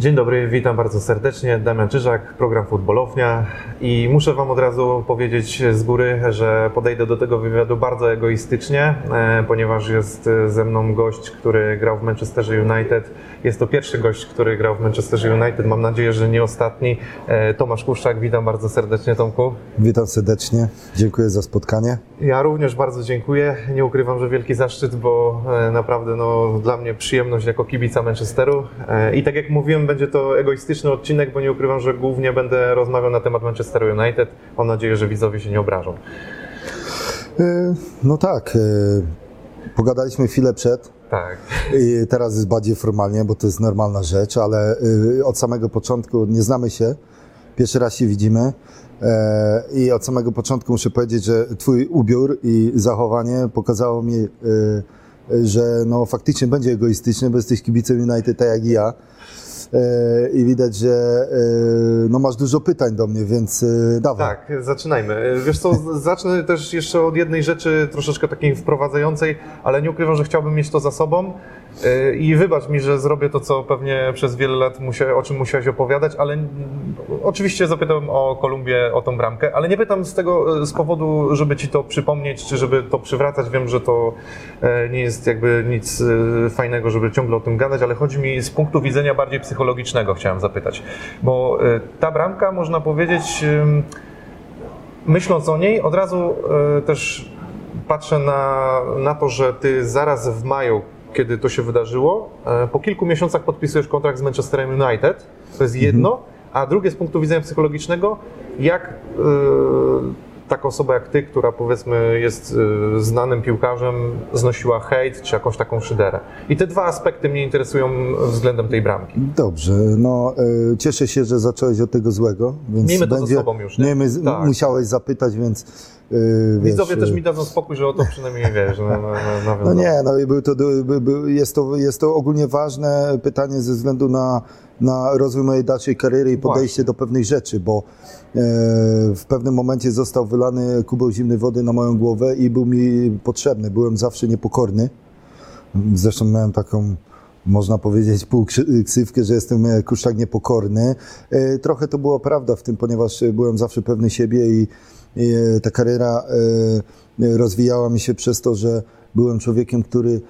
Dzień dobry, witam bardzo serdecznie. Damian Czyżak, program Futbolownia i muszę Wam od razu powiedzieć z góry, że podejdę do tego wywiadu bardzo egoistycznie, e, ponieważ jest ze mną gość, który grał w Manchesterze United. Jest to pierwszy gość, który grał w Manchesterze United. Mam nadzieję, że nie ostatni. E, Tomasz Kuszczak, witam bardzo serdecznie Tomku. Witam serdecznie, dziękuję za spotkanie. Ja również bardzo dziękuję. Nie ukrywam, że wielki zaszczyt, bo e, naprawdę no, dla mnie przyjemność jako kibica Manchesteru. I tak jak mówiłem, będzie to egoistyczny odcinek, bo nie ukrywam, że głównie będę rozmawiał na temat Manchesteru United. Mam nadzieję, że widzowie się nie obrażą. No tak, pogadaliśmy chwilę przed. Tak. I teraz jest bardziej formalnie, bo to jest normalna rzecz, ale od samego początku nie znamy się. Pierwszy raz się widzimy. I od samego początku muszę powiedzieć, że Twój ubiór i zachowanie pokazało mi, że no faktycznie będzie egoistyczny, bo jesteś kibicem United tak jak i ja. E, i widać, że e, no masz dużo pytań do mnie, więc e, dawaj. Tak, zaczynajmy. Wiesz co, zacznę też jeszcze od jednej rzeczy troszeczkę takiej wprowadzającej, ale nie ukrywam, że chciałbym mieć to za sobą. I wybacz mi, że zrobię to, co pewnie przez wiele lat musia, o czym musiałeś opowiadać, ale oczywiście zapytałem o Kolumbię, o tą bramkę, ale nie pytam z tego z powodu, żeby ci to przypomnieć, czy żeby to przywracać. Wiem, że to nie jest jakby nic fajnego, żeby ciągle o tym gadać, ale chodzi mi z punktu widzenia bardziej psychologicznego, chciałem zapytać. Bo ta bramka, można powiedzieć, myśląc o niej, od razu też patrzę na, na to, że ty zaraz w maju kiedy to się wydarzyło. E, po kilku miesiącach podpisujesz kontrakt z Manchesterem United. To jest jedno. Mhm. A drugie z punktu widzenia psychologicznego, jak taka osoba jak ty, która powiedzmy jest yy, znanym piłkarzem, znosiła hejt czy jakąś taką szyderę. I te dwa aspekty mnie interesują względem tej bramki. Dobrze, no yy, cieszę się, że zacząłeś od tego złego. Więc Miejmy to będzie, sobą już. Nie? Nie, tak. musiałeś zapytać, więc Yy, Widzowie też mi dadzą spokój, że o to przynajmniej wiesz. No, no, no, no nie, no był to, był, jest, to, jest to ogólnie ważne pytanie ze względu na, na rozwój mojej dalszej kariery i podejście Właśnie. do pewnych rzeczy, bo e, w pewnym momencie został wylany kubeł zimnej wody na moją głowę i był mi potrzebny. Byłem zawsze niepokorny. Zresztą miałem taką można powiedzieć, półksywkę, że jestem e, kuszczak niepokorny. E, trochę to była prawda w tym, ponieważ byłem zawsze pewny siebie i E, ta kariera e, rozwijała mi się przez to, że byłem człowiekiem, który e,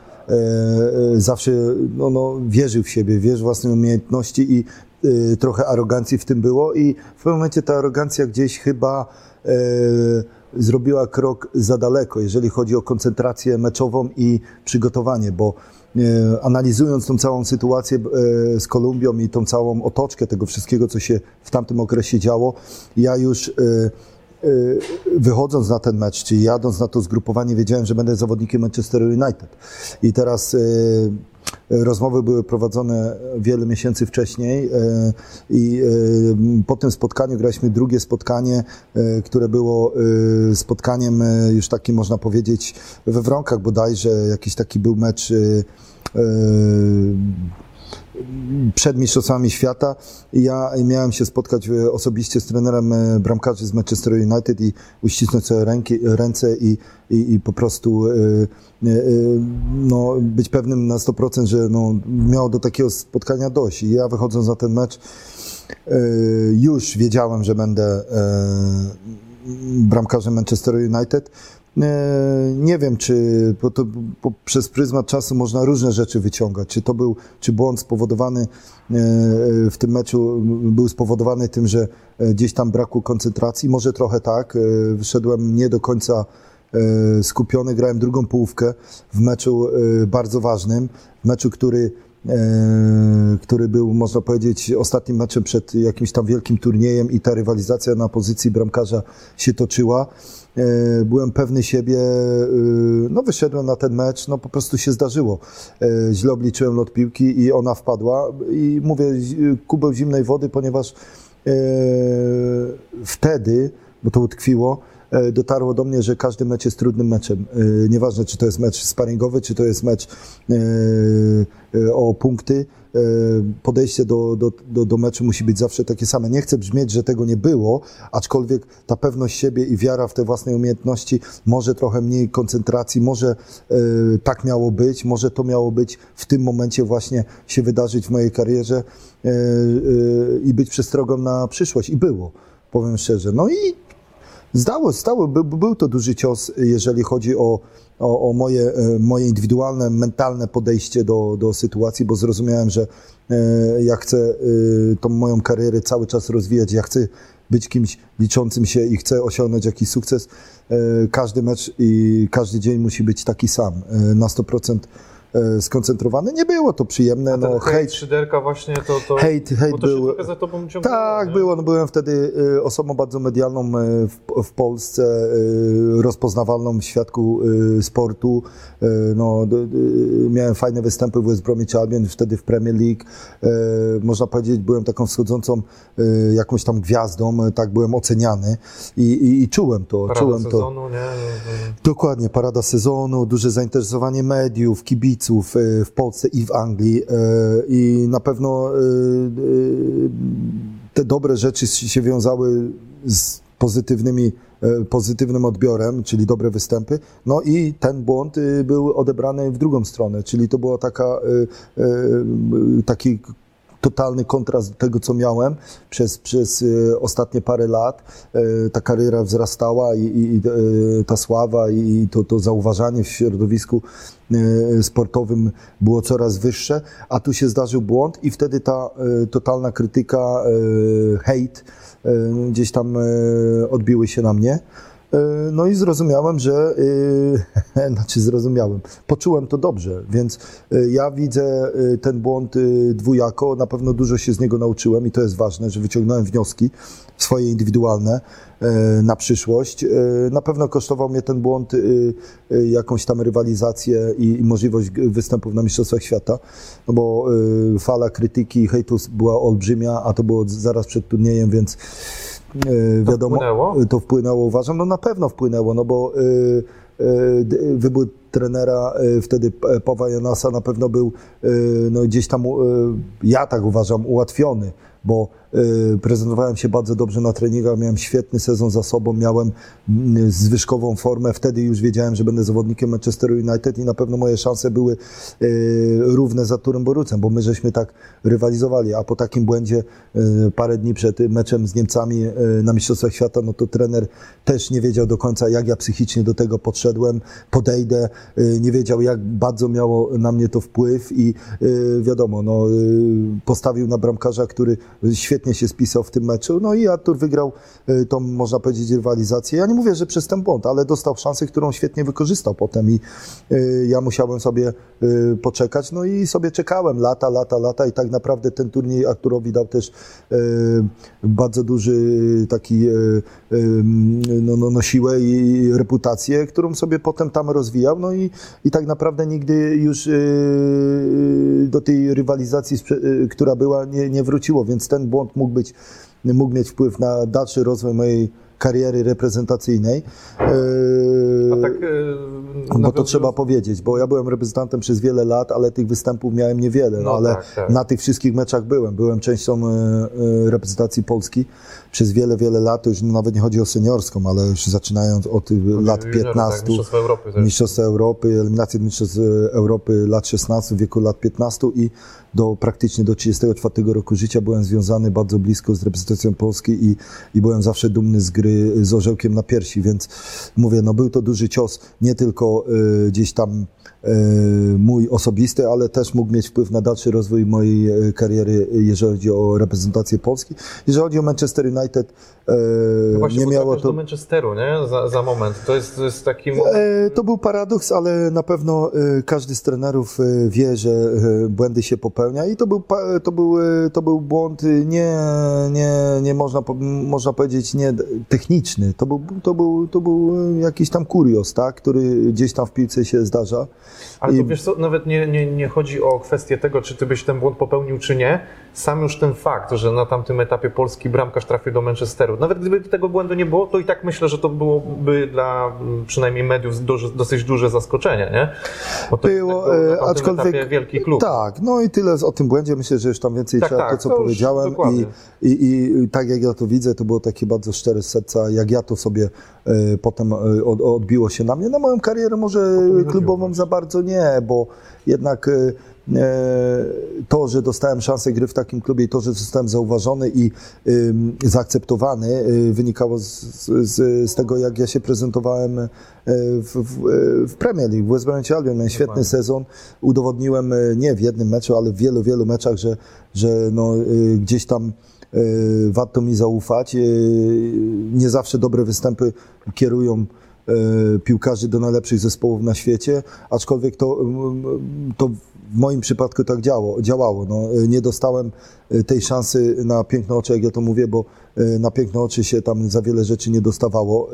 zawsze no, no, wierzył w siebie, wierzył w własne umiejętności i trochę arogancji w tym było i w pewnym momencie ta arogancja gdzieś chyba zrobiła krok za daleko, jeżeli chodzi o koncentrację meczową i przygotowanie, bo analizując tą całą sytuację z Kolumbią i tą całą otoczkę tego wszystkiego, co się w tamtym okresie działo, ja już wychodząc na ten mecz, czy jadąc na to zgrupowanie, wiedziałem, że będę zawodnikiem Manchester United. I teraz y, rozmowy były prowadzone wiele miesięcy wcześniej y, i po tym spotkaniu graliśmy drugie spotkanie, które było spotkaniem już takim, można powiedzieć, we Wronkach bodajże, jakiś taki był mecz przed Mistrzostwami Świata. Ja miałem się spotkać e, osobiście z trenerem e, bramkarzy z Manchester United i uścisnąć sobie ręki, ręce i, i, i po prostu e, no, być pewnym na 100%, że no, miało do takiego spotkania dojść. I ja wychodząc na ten mecz już wiedziałem, że będę bramkarzem Manchester United. E, nie wiem, czy bo to, bo przez pryzmat czasu można różne rzeczy wyciągać. Czy to był, czy błąd spowodowany e, w tym meczu był spowodowany tym, że e, gdzieś tam brakło koncentracji? Może trochę tak. Wyszedłem nie do końca skupiony, grałem drugą połówkę w meczu bardzo ważnym, w meczu, który który był, można powiedzieć, ostatnim meczem przed jakimś tam wielkim turniejem i ta rywalizacja na pozycji bramkarza się toczyła. E, byłem pewny siebie, e, no wyszedłem na ten mecz, no po prostu się zdarzyło. E, źle obliczyłem lot piłki i ona wpadła i mówię kubeł zimnej wody, ponieważ wtedy, bo to utkwiło, dotarło do mnie, że każdy mecz jest trudnym meczem. Nieważne, czy to jest mecz sparingowy, czy to jest mecz o punkty, podejście do, do, do, do meczu musi być zawsze takie same. Nie chcę brzmieć, że tego nie było, aczkolwiek ta pewność siebie i wiara w te własne umiejętności, może trochę mniej koncentracji, może tak miało być, może to miało być w tym momencie właśnie się wydarzyć w mojej karierze i być przestrogą na przyszłość. I było, powiem szczerze. No i Zdało, stało, by, był to duży cios, jeżeli chodzi o, o, o, moje, e, moje indywidualne, mentalne podejście do, do sytuacji, bo zrozumiałem, że e, ja chcę e, tą moją karierę cały czas rozwijać, ja chcę być kimś liczącym się i chcę osiągnąć jakiś sukces. Każdy mecz i każdy dzień musi być taki sam, na 100% E, skoncentrowany. Nie było to przyjemne. no, hejt, szyderka właśnie to... to hejt, hejt był... za tobą Tak, nie? było. No, byłem wtedy e, osobą bardzo medialną e, w, w Polsce, rozpoznawalną w świadku sportu. No, miałem fajne występy w West Bromwich Albion, wtedy w Premier League. Można powiedzieć, byłem taką wschodzącą jakąś tam gwiazdą, tak byłem oceniany i, i, i czułem to. Parada czułem sezonu, to. nie? Dokładnie, parada sezonu, duże zainteresowanie mediów, kibiców, kibiców e, w Polsce i w Anglii e, i na pewno e, te dobre rzeczy się wiązały z pozytywnymi, pozytywnym odbiorem, czyli dobre występy. No i ten błąd był odebrany w drugą stronę, czyli to była taka, taki totalny kontrast do tego, co miałem przez, przez ostatnie parę lat. Ta kariera wzrastała i, i ta sława i to, to zauważanie w środowisku sportowym było coraz wyższe, a tu się zdarzył błąd i wtedy ta totalna krytyka, hejt gdzieś tam odbiły się na mnie. No i zrozumiałem, że, znaczy zrozumiałem, poczułem to dobrze, więc ja widzę ten błąd dwujako, na pewno dużo się z niego nauczyłem i to jest ważne, że wyciągnąłem wnioski swoje indywidualne, E, na przyszłość. E, na pewno kosztował mnie ten błąd e, jakąś tam rywalizację i możliwość występów na Mistrzostwach Świata, no bo fala krytyki i hejtu była olbrzymia, a to było zaraz przed turniejem, więc wiadomo, to wpłynęło? to wpłynęło, uważam, no na pewno wpłynęło, no bo wybór trenera wtedy Pawła Janasa na pewno był no, gdzieś tam, ja tak uważam, ułatwiony, bo prezentowałem się bardzo dobrze na treningach, miałem świetny sezon za sobą, miałem mm, zwyżkową formę. Wtedy już wiedziałem, że będę zawodnikiem Manchester United i na pewno moje szanse były y, równe za Turem Borucem, bo my żeśmy tak rywalizowali. A po takim błędzie y, parę dni przed meczem z Niemcami na Mistrzostwach Świata, no to trener też nie wiedział do końca, jak ja psychicznie do tego podszedłem, podejdę, nie wiedział, jak bardzo miało na mnie to wpływ i wiadomo, no, postawił na bramkarza, który świetnie świetnie się spisał w tym meczu. No i Artur wygrał y, tą, można powiedzieć, rywalizację. Ja nie mówię, że przez ten błąd, ale dostał szansę, którą świetnie wykorzystał potem i y, ja musiałem sobie y, poczekać. No i sobie czekałem lata, lata, lata i tak naprawdę ten turniej Arturowi dał też bardzo duży taki no, no, no siłę i reputację, którą sobie potem tam rozwijał. No i, i tak naprawdę nigdy już do tej rywalizacji, która była, nie, nie wróciło, więc ten błąd mógł, być, mógł mieć wpływ na dalszy rozwój mojej kariery reprezentacyjnej. A tak, e, bo to trzeba powiedzieć, bo ja byłem reprezentantem przez wiele lat, ale tych występów miałem niewiele, no, no ale tak, tak. na tych wszystkich meczach byłem. Byłem częścią e, e, reprezentacji Polski przez wiele, wiele lat, już nawet nie chodzi o seniorską, ale już zaczynając od lat 15, tak, Mistrzostwa Europy, Mistrzostwa Europy, eliminację Mistrzostw Europy lat 16, w wieku lat 15 i do praktycznie do 34 roku życia byłem związany bardzo blisko z reprezentacją Polski i, i byłem zawsze dumny z gry z orzełkiem na piersi, więc mówię, no był to duży cios, nie tylko y, gdzieś tam E, mój osobisty, ale też mógł mieć wpływ na dalszy rozwój mojej e, kariery, jeżeli chodzi o reprezentację Polski. Jeżeli chodzi o Manchester United, e, no nie miało to... do Manchesteru, nie? Za, za moment. To jest, to jest taki... To był paradoks, ale na pewno każdy z trenerów wie, że błędy się popełnia i to był, to był, to był błąd nie, nie, nie można, można powiedzieć nie techniczny. To był, to był, to był jakiś tam kurios, tak? który gdzieś tam w piłce się zdarza. Ale I- to wiesz co, nawet nie, nie, nie chodzi o kwestię tego, czy ty byś ten błąd popełnił, czy nie. Sam już ten fakt, że na tamtym etapie polski bramkarz trafił do Manchesteru. Nawet gdyby tego błędu nie było, to i tak myślę, że to byłoby dla mm, przynajmniej mediów duży, dosyć duże zaskoczenie, nie? Bo to Było, na e, aczkolwiek wielki klub. Tak, no i tyle o tym błędzie. Myślę, że już tam więcej Tak, trzeba tak, to, co to powiedziałem. I, i, I tak jak ja to widzę, to było takie bardzo szczere z serca, jak ja to sobie potem e, od, odbiło się na mnie. Na moją karierę może klubową za bardzo nie, bo jednak e, e, to, że dostałem szansę gry w takim klubie i to, że zostałem zauważony i zaakceptowany, wynikało z, z, z tego, jak ja się prezentowałem e, w, w, w Premier League. W West Bromwich Albion miałem świetny sezon. Udowodniłem e, nie w jednym meczu, ale w wielu, wielu meczach, że, że no, gdzieś tam warto mi zaufać. Y, Nie zawsze dobre występy kierują e, piłkarzy do najlepszych zespołów na świecie, aczkolwiek to, to w moim przypadku tak działo, działało. No, nie dostałem tej szansy na piękne oczy, jak ja to mówię, bo na piękne oczy się tam za wiele rzeczy nie dostawało.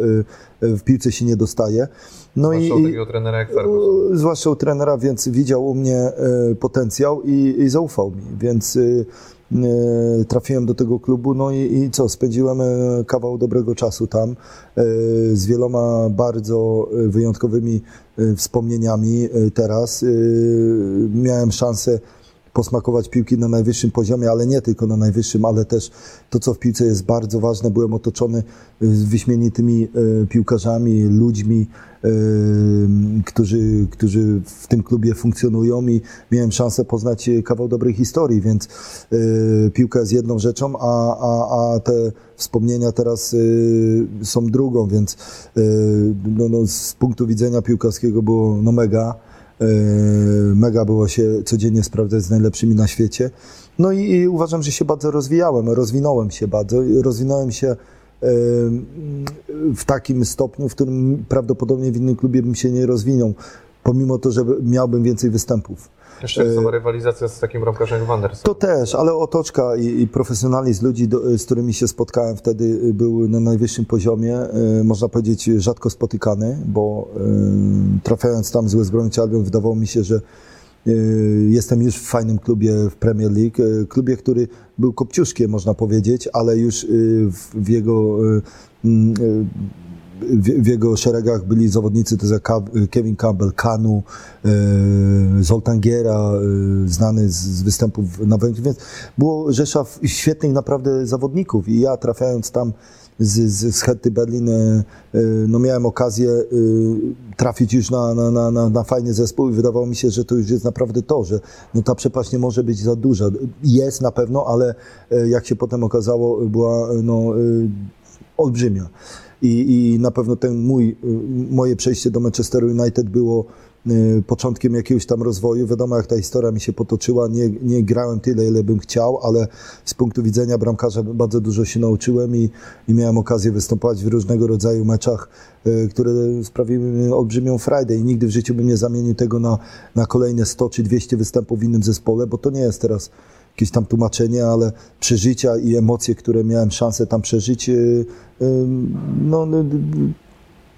W piłce się nie dostaje. No Zwłaszcza i, u takiego trenera jak Ferguson. Zwłaszcza u trenera, więc widział u mnie potencjał i, i zaufał mi, więc trafiłem do tego klubu, no i, i co, spędziłem e, kawał dobrego czasu tam, e, z wieloma bardzo e, wyjątkowymi e, wspomnieniami e, teraz. E, Miałem szansę posmakować piłki na najwyższym poziomie, ale nie tylko na najwyższym, ale też to, co w piłce jest bardzo ważne. Byłem otoczony wyśmienitymi e, piłkarzami, ludźmi, e, którzy, którzy w tym klubie funkcjonują i miałem szansę poznać e, kawał dobrej historii, więc e, piłka jest jedną rzeczą, a, a, a te wspomnienia teraz e, są drugą, więc no, no, z punktu widzenia piłkarskiego było no mega. Mega było się codziennie sprawdzać z najlepszymi na świecie. No i, i uważam, że się bardzo rozwijałem, rozwinąłem się bardzo. Rozwinąłem się w takim stopniu, w którym prawdopodobnie w innym klubie bym się nie rozwinął, pomimo to, że miałbym więcej występów. Jeszcze sama rywalizacja z takim bramkarzem jak Wanderson. To też, ale otoczka i, i profesjonalizm ludzi, do, z którymi się spotkałem wtedy, y, był na najwyższym poziomie, y, można powiedzieć rzadko spotykany, bo trafiając tam z West Bromwich wydawało mi się, że jestem już w fajnym klubie w Premier League, y, klubie, który był kopciuszkiem, można powiedzieć, ale już y, w, jego y, mm, y, w, jego szeregach byli zawodnicy to Kevin Campbell, Kanu, Zoltan Giera, znany z, występów na Węgrzech, więc było rzesza świetnych naprawdę zawodników i ja trafiając tam z, z, z Herty Berlin, e, e, no miałem okazję e, trafić już na, na, na, na, fajny zespół i wydawało mi się, że to już jest naprawdę to, że no ta przepaść nie może być za duża. Jest na pewno, ale jak się potem okazało, była no, olbrzymia. I, I na pewno ten mój, moje przejście do Manchesteru United było początkiem jakiegoś tam rozwoju. Wiadomo, jak ta historia mi się potoczyła. Nie, nie grałem tyle, ile bym chciał, ale z punktu widzenia bramkarza bardzo dużo się nauczyłem i, i miałem okazję występować w różnego rodzaju meczach, y, które sprawiły mi olbrzymią frajdę i nigdy w życiu bym nie zamienił tego na, na kolejne 100 czy 200 występów w innym zespole, bo to nie jest teraz jakieś tam tłumaczenie, ale przeżycia i emocje, które miałem szansę tam przeżyć, y, y, no, no,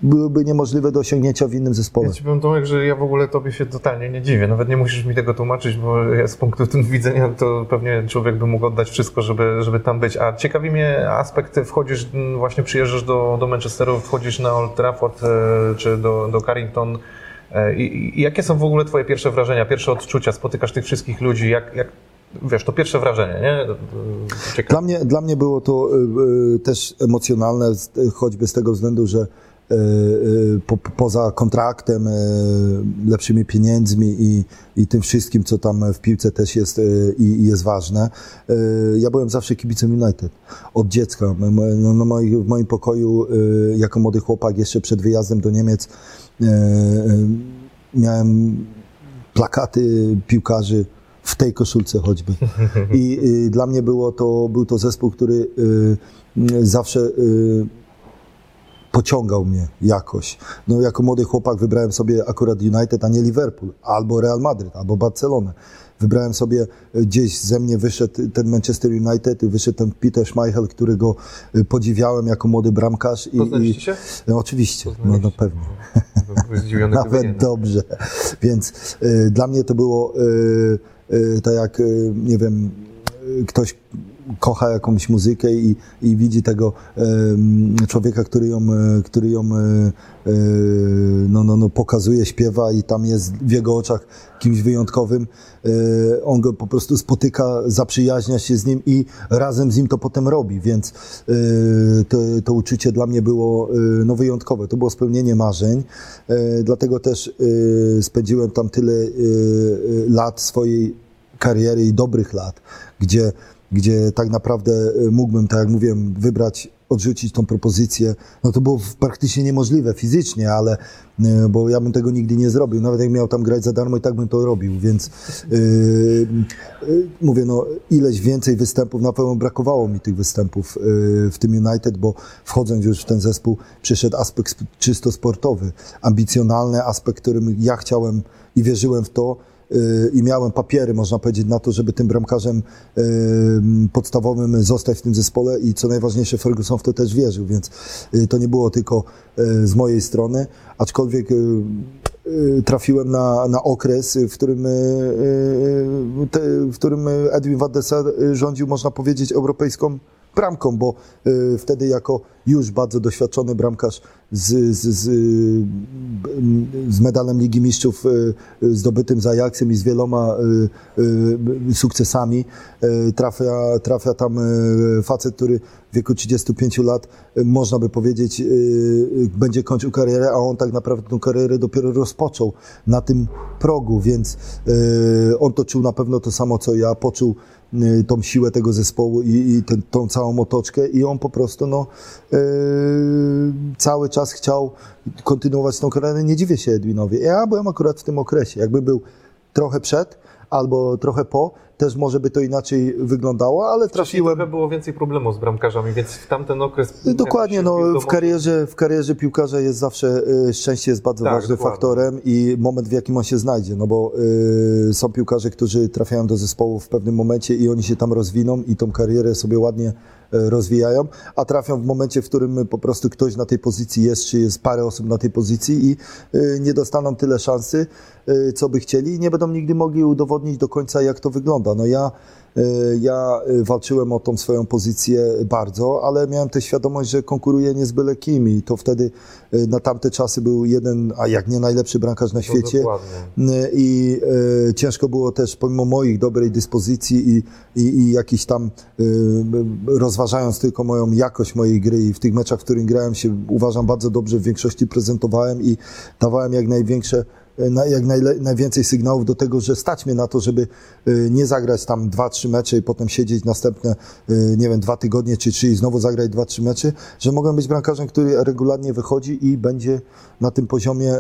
byłyby niemożliwe do osiągnięcia w innym zespole. Ja ci powiem Tomek, że ja w ogóle tobie się totalnie nie dziwię. Nawet nie musisz mi tego tłumaczyć, bo ja z punktu widzenia to pewnie człowiek by mógł oddać wszystko, żeby, żeby tam być. A ciekawi mnie aspekt, wchodzisz, m, właśnie przyjeżdżasz do, do Manchesteru, wchodzisz na Old Trafford e, czy do, do Carrington. E, I, I jakie są w ogóle twoje pierwsze wrażenia, pierwsze odczucia? Spotykasz tych wszystkich ludzi, jak, jak wiesz, to pierwsze wrażenie, nie? Ciekawe. Dla mnie, dla mnie było to y, y, też emocjonalne, choćby z tego względu, że po, poza kontraktem, y, lepszymi pieniędzmi i, i tym wszystkim, co tam w piłce też jest y, i i jest ważne. y, Ja byłem zawsze kibicem United. Od dziecka. No, moi, w moim pokoju, y, jako młody chłopak, jeszcze przed wyjazdem do Niemiec, y, y, miałem plakaty piłkarzy w tej koszulce choćby. I y, dla mnie było to, był to zespół, który y, y, zawsze y, pociągał mnie jakoś. No, jako młody chłopak wybrałem sobie akurat United, a nie Liverpool, albo Real Madryt, albo Barcelonę. Wybrałem sobie e, gdzieś ze mnie wyszedł ten Manchester United, wyszedł ten Peter Schmeichel, którego e, podziwiałem jako młody bramkarz. I, Poznaliście się? No, oczywiście, no, no pewnie. Nawet dobrze. Więc y, dla mnie to było y, y, tak jak, nie wiem, ktoś kocha jakąś muzykę i, i widzi tego człowieka, który ją, e, który ją e, e, no, no, no, pokazuje, śpiewa i tam jest w jego oczach kimś wyjątkowym. On go po prostu spotyka, zaprzyjaźnia się z nim i razem z nim to potem robi, więc to, to uczucie dla mnie było no, wyjątkowe. To było spełnienie marzeń, dlatego też spędziłem tam tyle lat swojej kariery i dobrych lat, gdzie gdzie tak naprawdę y, mógłbym, tak jak mówiłem, wybrać, odrzucić tą propozycję, no to było praktycznie niemożliwe fizycznie, ale y, bo ja bym tego nigdy nie zrobił. Nawet jak miał tam grać za darmo i tak bym to robił, więc yy, mówię, no ileś więcej występów, na pewno brakowało mi tych występów w tym United, bo wchodząc już w ten zespół przyszedł aspekt czysto sportowy, ambicjonalny aspekt, którym ja chciałem i wierzyłem w to, i miałem papiery, można powiedzieć, na to, żeby tym bramkarzem y, podstawowym zostać w tym zespole i co najważniejsze, Ferguson w to też wierzył, więc y, to nie było tylko z mojej strony, aczkolwiek trafiłem na, na okres, w którym, w którym Edwin van rządził, można powiedzieć, europejską bramką, bo y, wtedy jako już bardzo doświadczony bramkarz z, z, z, z medalem Ligi Mistrzów y, zdobytym za Ajaxem i z wieloma y, sukcesami trafia, trafia tam facet, który w wieku 35 lat, można by powiedzieć, będzie kończył karierę, a on tak naprawdę tę karierę dopiero rozpoczął na tym progu, więc on to czuł na pewno to samo, co ja, poczuł Y, tą siłę tego zespołu i, i ten, tą całą otoczkę i on po prostu no, yy, cały czas chciał kontynuować tą karierę. Nie dziwię się Edwinowi. Ja byłem akurat w tym okresie. Jakby był trochę przed albo trochę po, też może by to inaczej wyglądało, ale trafiłem... Trochę było więcej problemów z bramkarzami, więc w tamten okres... Dokładnie, no, w, karierze, w karierze piłkarza jest zawsze, y, szczęście jest bardzo tak, ważnym faktorem i moment, w jakim on się znajdzie, no bo y, są piłkarze, którzy trafiają do zespołu w pewnym momencie i oni się tam rozwiną i tą karierę sobie ładnie E, rozwijają, a trafią w momencie, w którym po prostu ktoś na tej pozycji jest, czy jest parę osób na tej pozycji i e, nie dostaną tyle szansy, e, co by chcieli i nie będą nigdy mogli udowodnić do końca, jak to wygląda. No ja E, ja e, walczyłem o tą swoją pozycję bardzo, ale miałem też świadomość, że konkuruję nie z byle kim i to wtedy e, na tamte czasy był jeden, a jak nie najlepszy bramkarz na no świecie. No, I e, ciężko było też, pomimo moich dobrej dyspozycji i, i, i jakiś tam e, rozważając tylko moją jakość mojej gry i w tych meczach, w których grałem się uważam bardzo dobrze, w większości prezentowałem i dawałem jak największe jak najwięcej sygnałów do tego, że stać mnie na to, żeby y, nie zagrać tam dwa, trzy mecze i potem siedzieć następne, y, nie wiem, dwa tygodnie czy trzy i znowu zagrać dwa, trzy mecze, że mogę być bramkarzem, który regularnie wychodzi i będzie na tym poziomie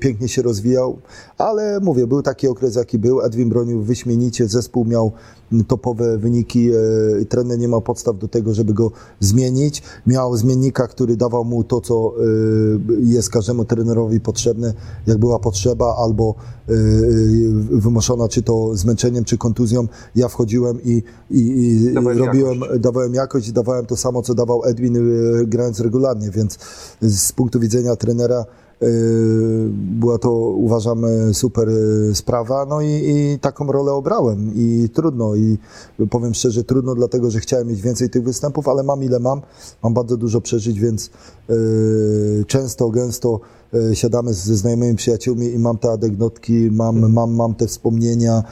pięknie się rozwijał. Ale mówię, był taki okres, jaki był. Edwin bronił wyśmienicie, zespół miał topowe wyniki. E, trener nie ma podstaw do tego, żeby go zmienić. Miał zmiennika, który dawał mu to, co e, jest każdemu trenerowi potrzebne, jak była potrzeba, albo e, wymuszona, czy to zmęczeniem, czy kontuzją. Ja wchodziłem i, i, i robiłem, jakość. dawałem jakość, dawałem to samo, co dawał Edwin, grając regularnie, więc z punktu widzenia trenera była to, uważam, super yy, sprawa, no i, i, taką rolę obrałem. I trudno i powiem szczerze, trudno dlatego, że chciałem mieć więcej tych występów, ale mam ile mam, mam bardzo dużo przeżyć, więc yy, często, gęsto siadamy ze znajomymi przyjaciółmi i mam te anegdotki, mam, mam, mam te wspomnienia,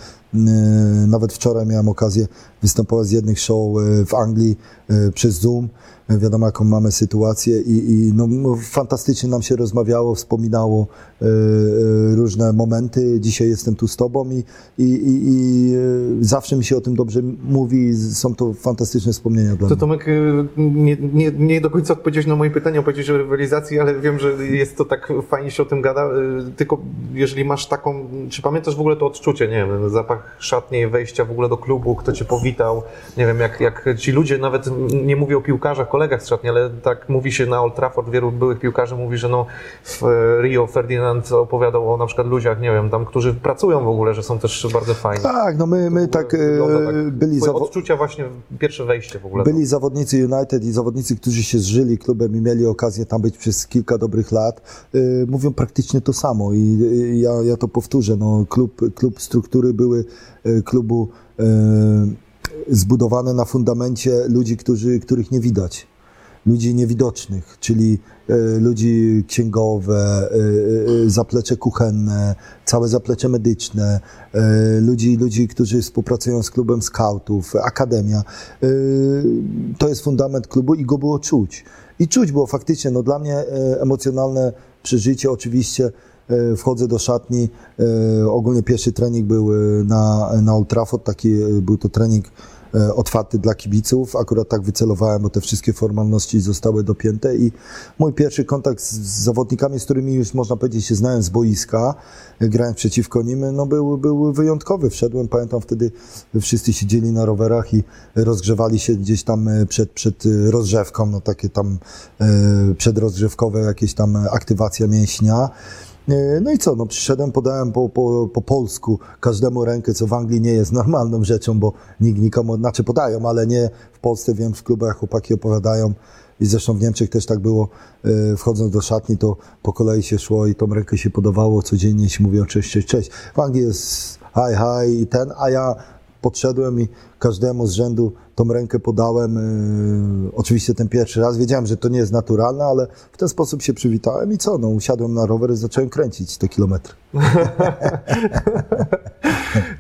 nawet wczoraj miałem okazję występować z jednych show w Anglii przez Zoom, wiadomo jaką mamy sytuację i, i no, no, fantastycznie nam się rozmawiało, wspominało różne momenty. Dzisiaj jestem tu z Tobą i, i, i, i zawsze mi się o tym dobrze mówi. Są to fantastyczne wspomnienia dla to, mnie. Tomek, nie, nie, nie do końca odpowiedziałeś na moje pytanie, opowiedziałeś o rywalizacji, ale wiem, że jest to tak fajnie się o tym gada. Tylko jeżeli masz taką, czy pamiętasz w ogóle to odczucie, nie wiem, zapach ramach szatniej wejścia w ogóle do klubu, kto cię powitał, nie wiem, jak, jak ci ludzie, nawet nie mówię o piłkarzach, kolegach z szatni, ale tak mówi się na Old Trafford, wielu byłych piłkarzy mówi, że no w Rio Ferdinand opowiadał o na przykład ludziach, nie wiem, tam, którzy pracują w ogóle, że są też bardzo fajni. Tak, no my, my tak, e, byli Twoje zawo- odczucia właśnie, pierwsze wejście w ogóle. Byli zawodnicy United i zawodnicy, którzy się zżyli klubem i mieli okazję tam być przez kilka dobrych lat, y, mówią praktycznie to samo i ja, ja to powtórzę. No, klub, klub struktury były klubu y, zbudowane na fundamencie ludzi, którzy, których nie widać. Ludzi niewidocznych, czyli y, ludzi księgowe, y, y, zaplecze kuchenne, całe zaplecze medyczne, y, ludzi, ludzi, którzy współpracują z klubem scoutów, akademia. Y, To jest fundament klubu i go było czuć. I czuć było faktycznie, no dla mnie emocjonalne przeżycie oczywiście. E, Wchodzę do szatni, e, ogólnie pierwszy trening był e, na, na Old Trafford, taki był to trening otwarty dla kibiców. Akurat tak wycelowałem, bo te wszystkie formalności zostały dopięte i mój pierwszy kontakt z, zawodnikami, z którymi już można powiedzieć się znałem z boiska, grałem przeciwko nim, no był, był wyjątkowy. Wszedłem, pamiętam wtedy wszyscy siedzieli na rowerach i rozgrzewali się gdzieś tam przed, przed rozgrzewką, no takie tam przedrozgrzewkowe jakieś tam aktywacja mięśnia. E, No i co, no przyszedłem, podałem po, po, po polsku każdemu rękę, co w Anglii nie jest normalną rzeczą, bo nikt nikomu, znaczy podają, ale nie w Polsce, wiem, w klubach chłopaki opowiadają i zresztą w Niemczech też tak było, e, wchodząc do szatni, to po kolei się szło i tą rękę się podawało, codziennie się mówiło cześć, cześć, cześć. W Anglii jest hi, hi i ten, a ja podszedłem i każdemu z rzędu tą rękę podałem. Yy, oczywiście ten pierwszy raz. Wiedziałem, że to nie jest naturalne, ale w ten sposób się przywitałem i co? No, usiadłem na rower i zacząłem kręcić te kilometry.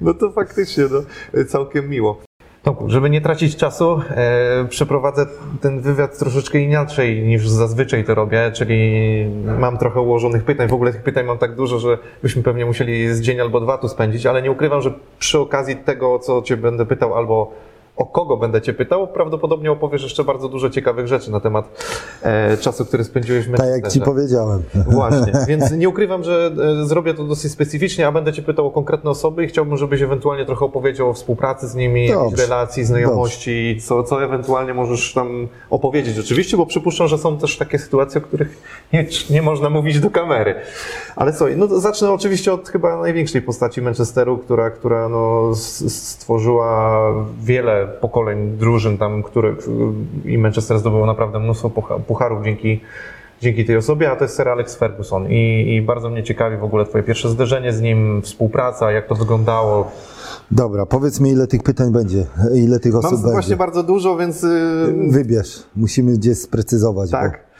No to faktycznie, no, całkiem miło. Tomku, żeby nie tracić czasu, e, przeprowadzę ten wywiad troszeczkę inaczej niż zazwyczaj to robię, czyli mam trochę ułożonych pytań. W ogóle tych pytań mam tak dużo, że byśmy pewnie musieli z dzień albo dwa tu spędzić, ale nie ukrywam, że przy okazji tego, co Cię będę pytał, albo o kogo będę Cię pytał, prawdopodobnie opowiesz jeszcze bardzo dużo ciekawych rzeczy na temat e, czasu, który spędziłeś w Tak jak Ci Manchesterze. powiedziałem. Właśnie, więc nie ukrywam, że e, zrobię to dosyć specyficznie, a będę Cię pytał o konkretne osoby i chciałbym, żebyś ewentualnie trochę opowiedział o współpracy z nimi, Dobrze. relacji, znajomości, co, co ewentualnie możesz tam opowiedzieć oczywiście, bo przypuszczam, że są też takie sytuacje, o których nie, nie można mówić do kamery. Ale co, no zacznę oczywiście od chyba największej postaci Manchesteru, która, która no, stworzyła wiele pokoleń drużyn tam, które i Manchester zdobył naprawdę mnóstwo pucha- pucharów dzięki dzięki tej osobie, a to jest Sir Alex Ferguson. I, I bardzo mnie ciekawi w ogóle Twoje pierwsze zderzenie z nim, współpraca, jak to wyglądało. Dobra, powiedz mi, ile tych pytań będzie, ile tych osób Mam będzie. właśnie bardzo dużo, więc. Yy, Wybierz, musimy gdzieś sprecyzować. tak.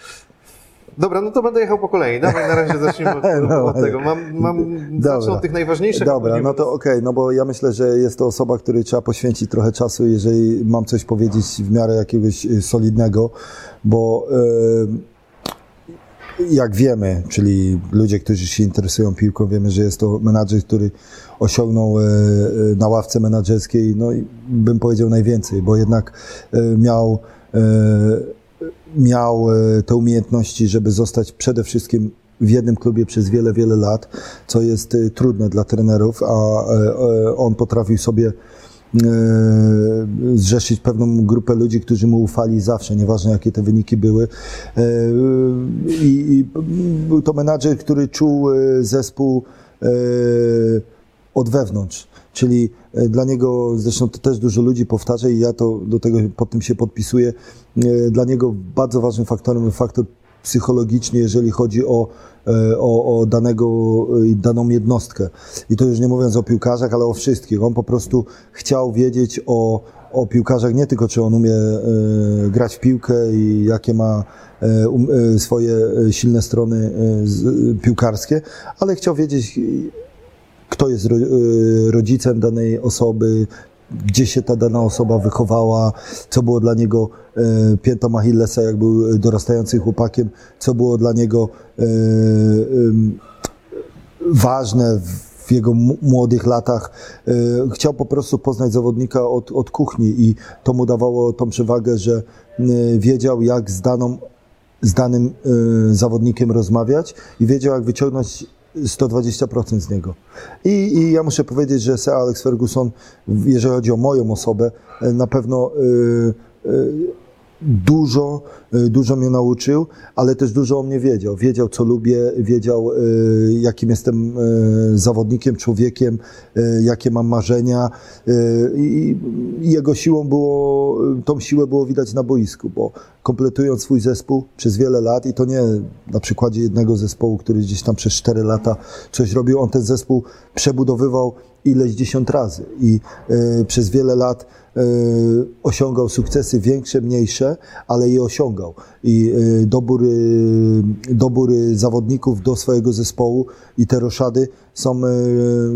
Dobra, no to będę jechał po kolei. Dawaj, na razie zacznijmy od, No, od tego. Mam, mam, zacznę od tych najważniejszych. Dobra, no to okej, no bo ja myślę, że jest to osoba, której trzeba poświęcić trochę czasu, jeżeli mam coś powiedzieć w miarę jakiegoś y, solidnego, bo y, jak wiemy, czyli ludzie, którzy się interesują piłką, wiemy, że jest to menadżer, który osiągnął y, na ławce menadżerskiej, no i bym powiedział najwięcej, bo jednak miał miał e, te umiejętności, żeby zostać przede wszystkim w jednym klubie przez wiele, wiele lat, co jest e, trudne dla trenerów, a e, on potrafił sobie zrzeszyć pewną grupę ludzi, którzy mu ufali zawsze, nieważne jakie te wyniki były. I, był to menadżer, który czuł zespół od wewnątrz. Czyli e, dla niego, zresztą to też dużo ludzi powtarza i ja to do tego pod tym się podpisuję. e, Dla niego bardzo ważnym faktorem był faktor psychologiczny, jeżeli chodzi o, e, o, o danego, daną jednostkę. I to już nie mówiąc o piłkarzach, ale o wszystkich. On po prostu chciał wiedzieć o, o piłkarzach nie tylko, czy on umie grać w piłkę i jakie ma um, swoje silne strony piłkarskie, ale chciał wiedzieć, kto jest y, rodzicem danej osoby, gdzie się ta dana osoba wychowała, co było dla niego y, piętą Achillesa, jak był dorastającym chłopakiem, co było dla niego y, ważne w jego młodych latach. Chciał po prostu poznać zawodnika od, od kuchni i to mu dawało tą przewagę, że wiedział jak z, daną, z danym zawodnikiem rozmawiać i wiedział jak wyciągnąć 120% z niego. I, I ja muszę powiedzieć, że Sir Alex Ferguson, jeżeli chodzi o moją osobę, na pewno y, y, dużo, y, dużo mnie nauczył, ale też dużo o mnie wiedział. Wiedział, co lubię, wiedział, jakim jestem zawodnikiem, człowiekiem, jakie mam marzenia. I jego siłą było, tą siłę było widać na boisku, bo kompletując swój zespół przez wiele lat i to nie na przykładzie jednego zespołu, który gdzieś tam przez 4 lata coś robił, on ten zespół przebudowywał ileś dziesiąt razy i przez wiele lat E, osiągał sukcesy większe, mniejsze, ale je osiągał. I e, dobór, dobór zawodników do swojego zespołu i te roszady są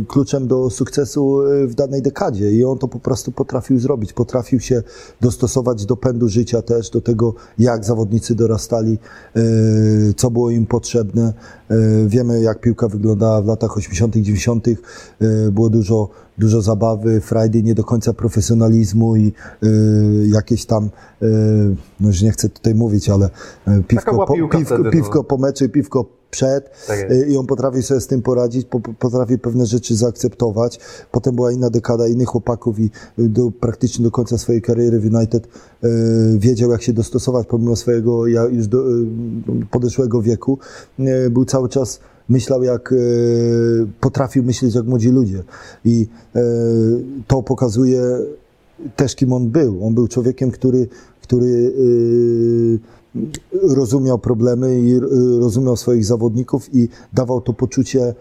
kluczem do sukcesu w danej dekadzie i on to po prostu potrafił zrobić. Potrafił się dostosować do pędu życia też, do tego, jak zawodnicy dorastali, co było im potrzebne. Wiemy, jak piłka wyglądała w latach 80., 90., było dużo dużo zabawy, Friday nie do końca profesjonalizmu i jakieś tam, no już nie chcę tutaj mówić, ale piwko, po, piwko, wtedy, piwko no. po meczu i piwko przed tak y, i on potrafi sobie z tym poradzić, po, potrafi pewne rzeczy zaakceptować. Potem była inna dekada innych chłopaków i do, praktycznie do końca swojej kariery w United y, wiedział, jak się dostosować pomimo swojego ja, już do, y, podeszłego wieku. Y, był cały czas myślał jak, e, potrafił myśleć jak młodzi ludzie. I to pokazuje też, kim on był. On był człowiekiem, który, który rozumiał problemy i rozumiał swoich zawodników i dawał to poczucie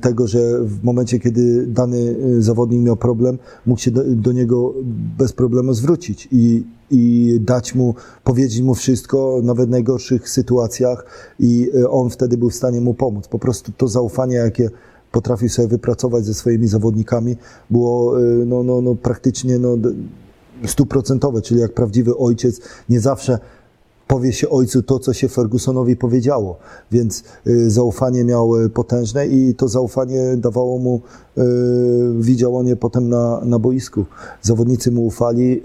tego, że w momencie, kiedy dany zawodnik miał problem, mógł się do, do niego bez problemu zwrócić i i dać mu, powiedzieć mu wszystko, nawet w najgorszych sytuacjach i on wtedy był w stanie mu pomóc. Po prostu to zaufanie, jakie potrafił sobie wypracować ze swoimi zawodnikami, było no, no, no, praktycznie no, stuprocentowe, czyli jak prawdziwy ojciec nie zawsze powie się ojcu to, co się Fergusonowi powiedziało. Więc y, zaufanie miał y, potężne i to zaufanie dawało mu, y, widział on je potem na, na boisku. Zawodnicy mu ufali,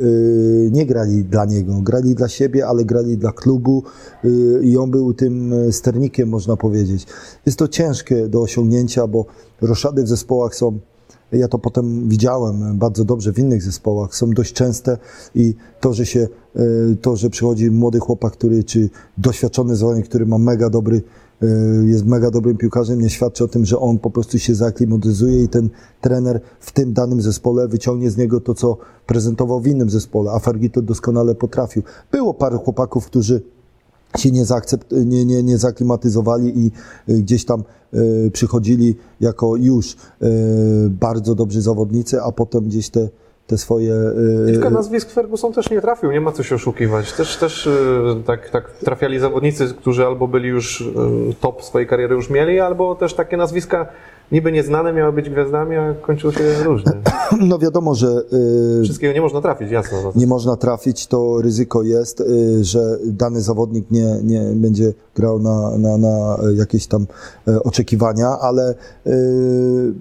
nie grali dla niego, grali dla siebie, ale grali dla klubu i on był tym sternikiem, można powiedzieć. Jest to ciężkie do osiągnięcia, bo roszady w zespołach są ja to potem widziałem bardzo dobrze w innych zespołach, są dość częste i to, że się, e, to, że przychodzi młody chłopak, który, czy doświadczony zawodnik, który ma mega dobry, e, jest mega dobrym piłkarzem, nie świadczy o tym, że on po prostu się zaaklimatyzuje i ten trener w tym danym zespole wyciągnie z niego to, co prezentował w innym zespole, a Fergie to doskonale potrafił. Było parę chłopaków, którzy się nie, zaakcept, nie, nie, nie zaklimatyzowali i y, gdzieś tam przychodzili jako już y, bardzo dobrzy zawodnicy, a potem gdzieś te, te swoje... Kilka nazwisk Ferguson też nie trafił, nie ma co się oszukiwać. Też, też tak, tak trafiali zawodnicy, którzy albo byli już top swojej kariery już mieli, albo też takie nazwiska niby nieznane miały być gwiazdami, a kończyło się różnie. No wiadomo, że... Yy, Wszystkiego nie można trafić, jasno. No nie można trafić, to ryzyko jest, yy, że dany zawodnik nie, nie będzie grał na, na, na jakieś tam yy, oczekiwania, ale y,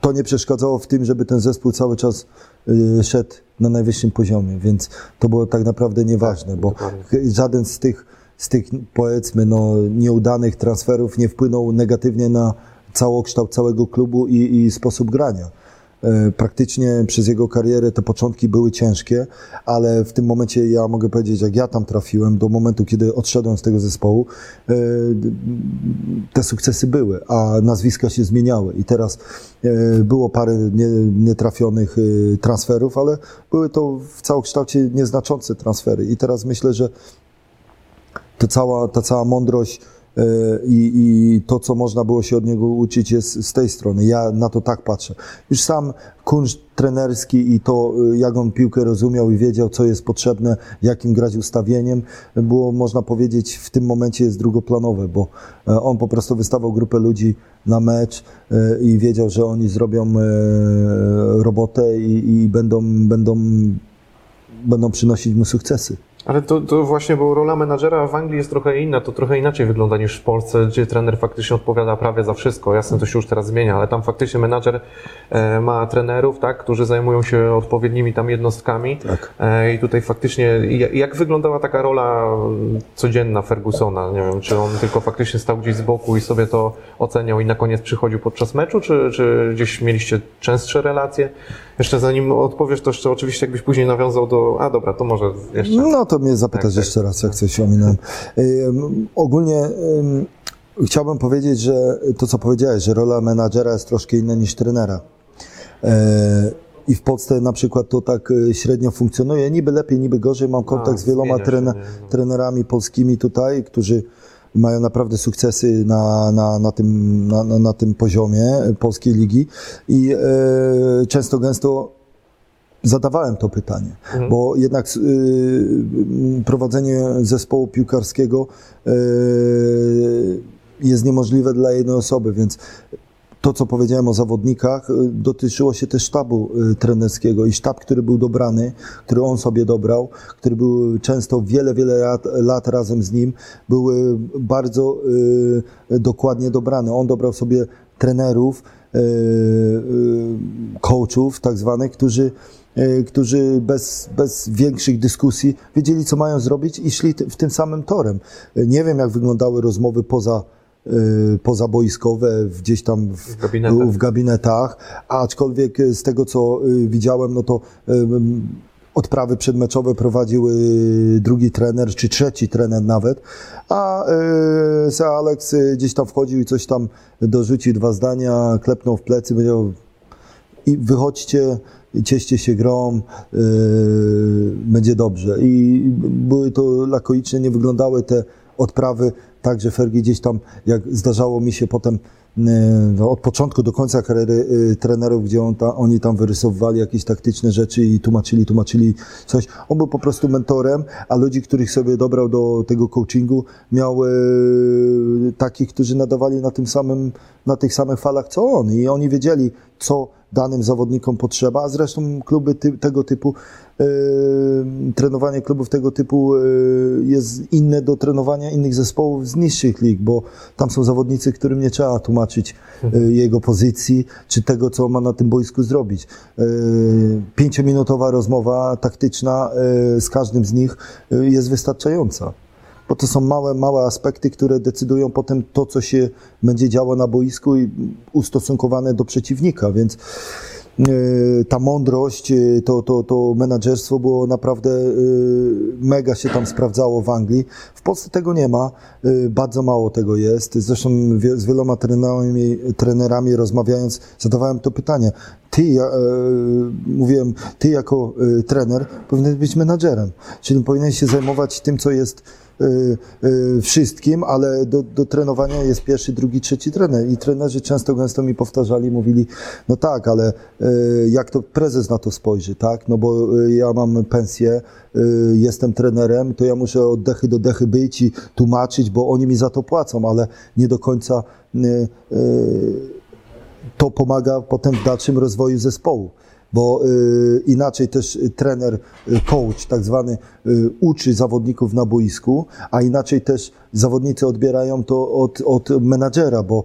to nie przeszkadzało w tym, żeby ten zespół cały czas y, szedł na najwyższym poziomie, więc to było tak naprawdę nieważne, tak, bo dokładnie. żaden z tych, z tych powiedzmy no, nieudanych transferów nie wpłynął negatywnie na całokształt całego klubu i, i sposób grania. E, praktycznie przez jego karierę te początki były ciężkie, ale w tym momencie ja mogę powiedzieć, jak ja tam trafiłem, do momentu, kiedy odszedłem z tego zespołu, e, te sukcesy były, a nazwiska się zmieniały. I teraz e, było parę nietrafionych transferów, ale były to w całokształcie nieznaczące transfery. I teraz myślę, że ta cała, ta cała mądrość, i, i to, co można było się od niego uczyć jest z tej strony. Ja na to tak patrzę. Już sam kunszt trenerski i to, e, jak on piłkę rozumiał i wiedział, co jest potrzebne, jakim grać ustawieniem, było, można powiedzieć, w tym momencie jest drugoplanowe, bo e, on po prostu wystawał grupę ludzi na mecz i wiedział, że oni zrobią robotę i, i będą, będą, będą przynosić mu sukcesy. Ale to, to właśnie, bo rola menadżera w Anglii jest trochę inna, to trochę inaczej wygląda niż w Polsce, gdzie trener faktycznie odpowiada prawie za wszystko. Jasne, to się już teraz zmienia, ale tam faktycznie menadżer e, ma trenerów, tak, którzy zajmują się odpowiednimi tam jednostkami. Tak. E, I tutaj faktycznie, jak, jak wyglądała taka rola codzienna Fergusona? Nie wiem, czy on tylko faktycznie stał gdzieś z boku i sobie to oceniał i na koniec przychodził podczas meczu, czy, czy gdzieś mieliście częstsze relacje? Jeszcze zanim odpowiesz, to jeszcze oczywiście jakbyś później nawiązał do... A dobra, to może jeszcze... No to mnie zapytasz Tak, tak. jeszcze raz, jak coś ominąłem. Ogólnie ym, chciałbym powiedzieć, że to, co powiedziałeś, że rola menadżera jest troszkę inna niż trenera. E, I w Polsce na przykład to tak e, średnio funkcjonuje. Niby lepiej, niby gorzej. Mam kontakt z wieloma trenerami polskimi tutaj, którzy mają naprawdę sukcesy na, na, na, tym, na, na, tym poziomie polskiej ligi i e, często gęsto zadawałem to pytanie, Mhm. bo jednak y, prowadzenie zespołu piłkarskiego y, jest niemożliwe dla jednej osoby, więc to, co powiedziałem o zawodnikach, y, dotyczyło się też sztabu y, trenerskiego i sztab, który był dobrany, który on sobie dobrał, który był często wiele, wiele lat, lat razem z nim, był bardzo y, dokładnie dobrany. On dobrał sobie trenerów, y, y, coachów tak zwanych, którzy y, którzy bez, bez większych dyskusji wiedzieli, co mają zrobić i szli w tym samym torem. Nie wiem, jak wyglądały rozmowy poza, y, pozaboiskowe, gdzieś tam w, gabinetach. w gabinetach, aczkolwiek z tego, co y, widziałem, no to odprawy przedmeczowe prowadził y, drugi trener, czy trzeci trener nawet, a Sir Alex gdzieś tam wchodził i coś tam dorzucił, dwa zdania, klepnął w plecy, powiedział i wychodźcie, cieście się grą, yy, będzie dobrze. I były to lakoiczne, nie wyglądały te odprawy tak, że Fergie gdzieś tam, jak zdarzało mi się potem yy, no, od początku do końca kariery yy, trenerów, gdzie on ta, oni tam wyrysowywali jakieś taktyczne rzeczy i tłumaczyli, tłumaczyli coś. On był po prostu mentorem, a ludzi, których sobie dobrał do tego coachingu, miał yy, takich, którzy nadawali na tym samym, na tych samych falach co on i oni wiedzieli, co danym zawodnikom potrzeba, a zresztą kluby ty, tego typu, yy, trenowanie klubów tego typu yy, jest inne do trenowania innych zespołów z niższych lig, bo tam są zawodnicy, którym nie trzeba tłumaczyć yy, jego pozycji, czy tego, co ma na tym boisku zrobić. Yy, pięciominutowa rozmowa taktyczna yy, z każdym z nich yy, jest wystarczająca bo to są małe, małe aspekty, które decydują potem to, co się będzie działo na boisku i ustosunkowane do przeciwnika, więc e, ta mądrość, e, to, to, to menadżerstwo było naprawdę e, mega się tam sprawdzało w Anglii. W Polsce tego nie ma, bardzo mało tego jest. Zresztą z wieloma trenerami, trenerami rozmawiając, zadawałem to pytanie. Ty, ja, mówiłem, ty jako trener powinieneś być menadżerem, czyli powinieneś się zajmować tym, co jest wszystkim, ale do, do trenowania jest pierwszy, drugi, trzeci trener. I trenerzy często gęsto mi powtarzali, mówili, no tak, ale y, jak to prezes na to spojrzy, tak? No bo y, ja mam pensję, y, jestem trenerem, to ja muszę od dechy do dechy być i tłumaczyć, bo oni mi za to płacą, ale nie do końca y, y, to pomaga potem w dalszym rozwoju zespołu. Bo y, inaczej też y, trener, y, coach tak zwany, uczy zawodników na boisku, a inaczej też zawodnicy odbierają to od, od menadżera, bo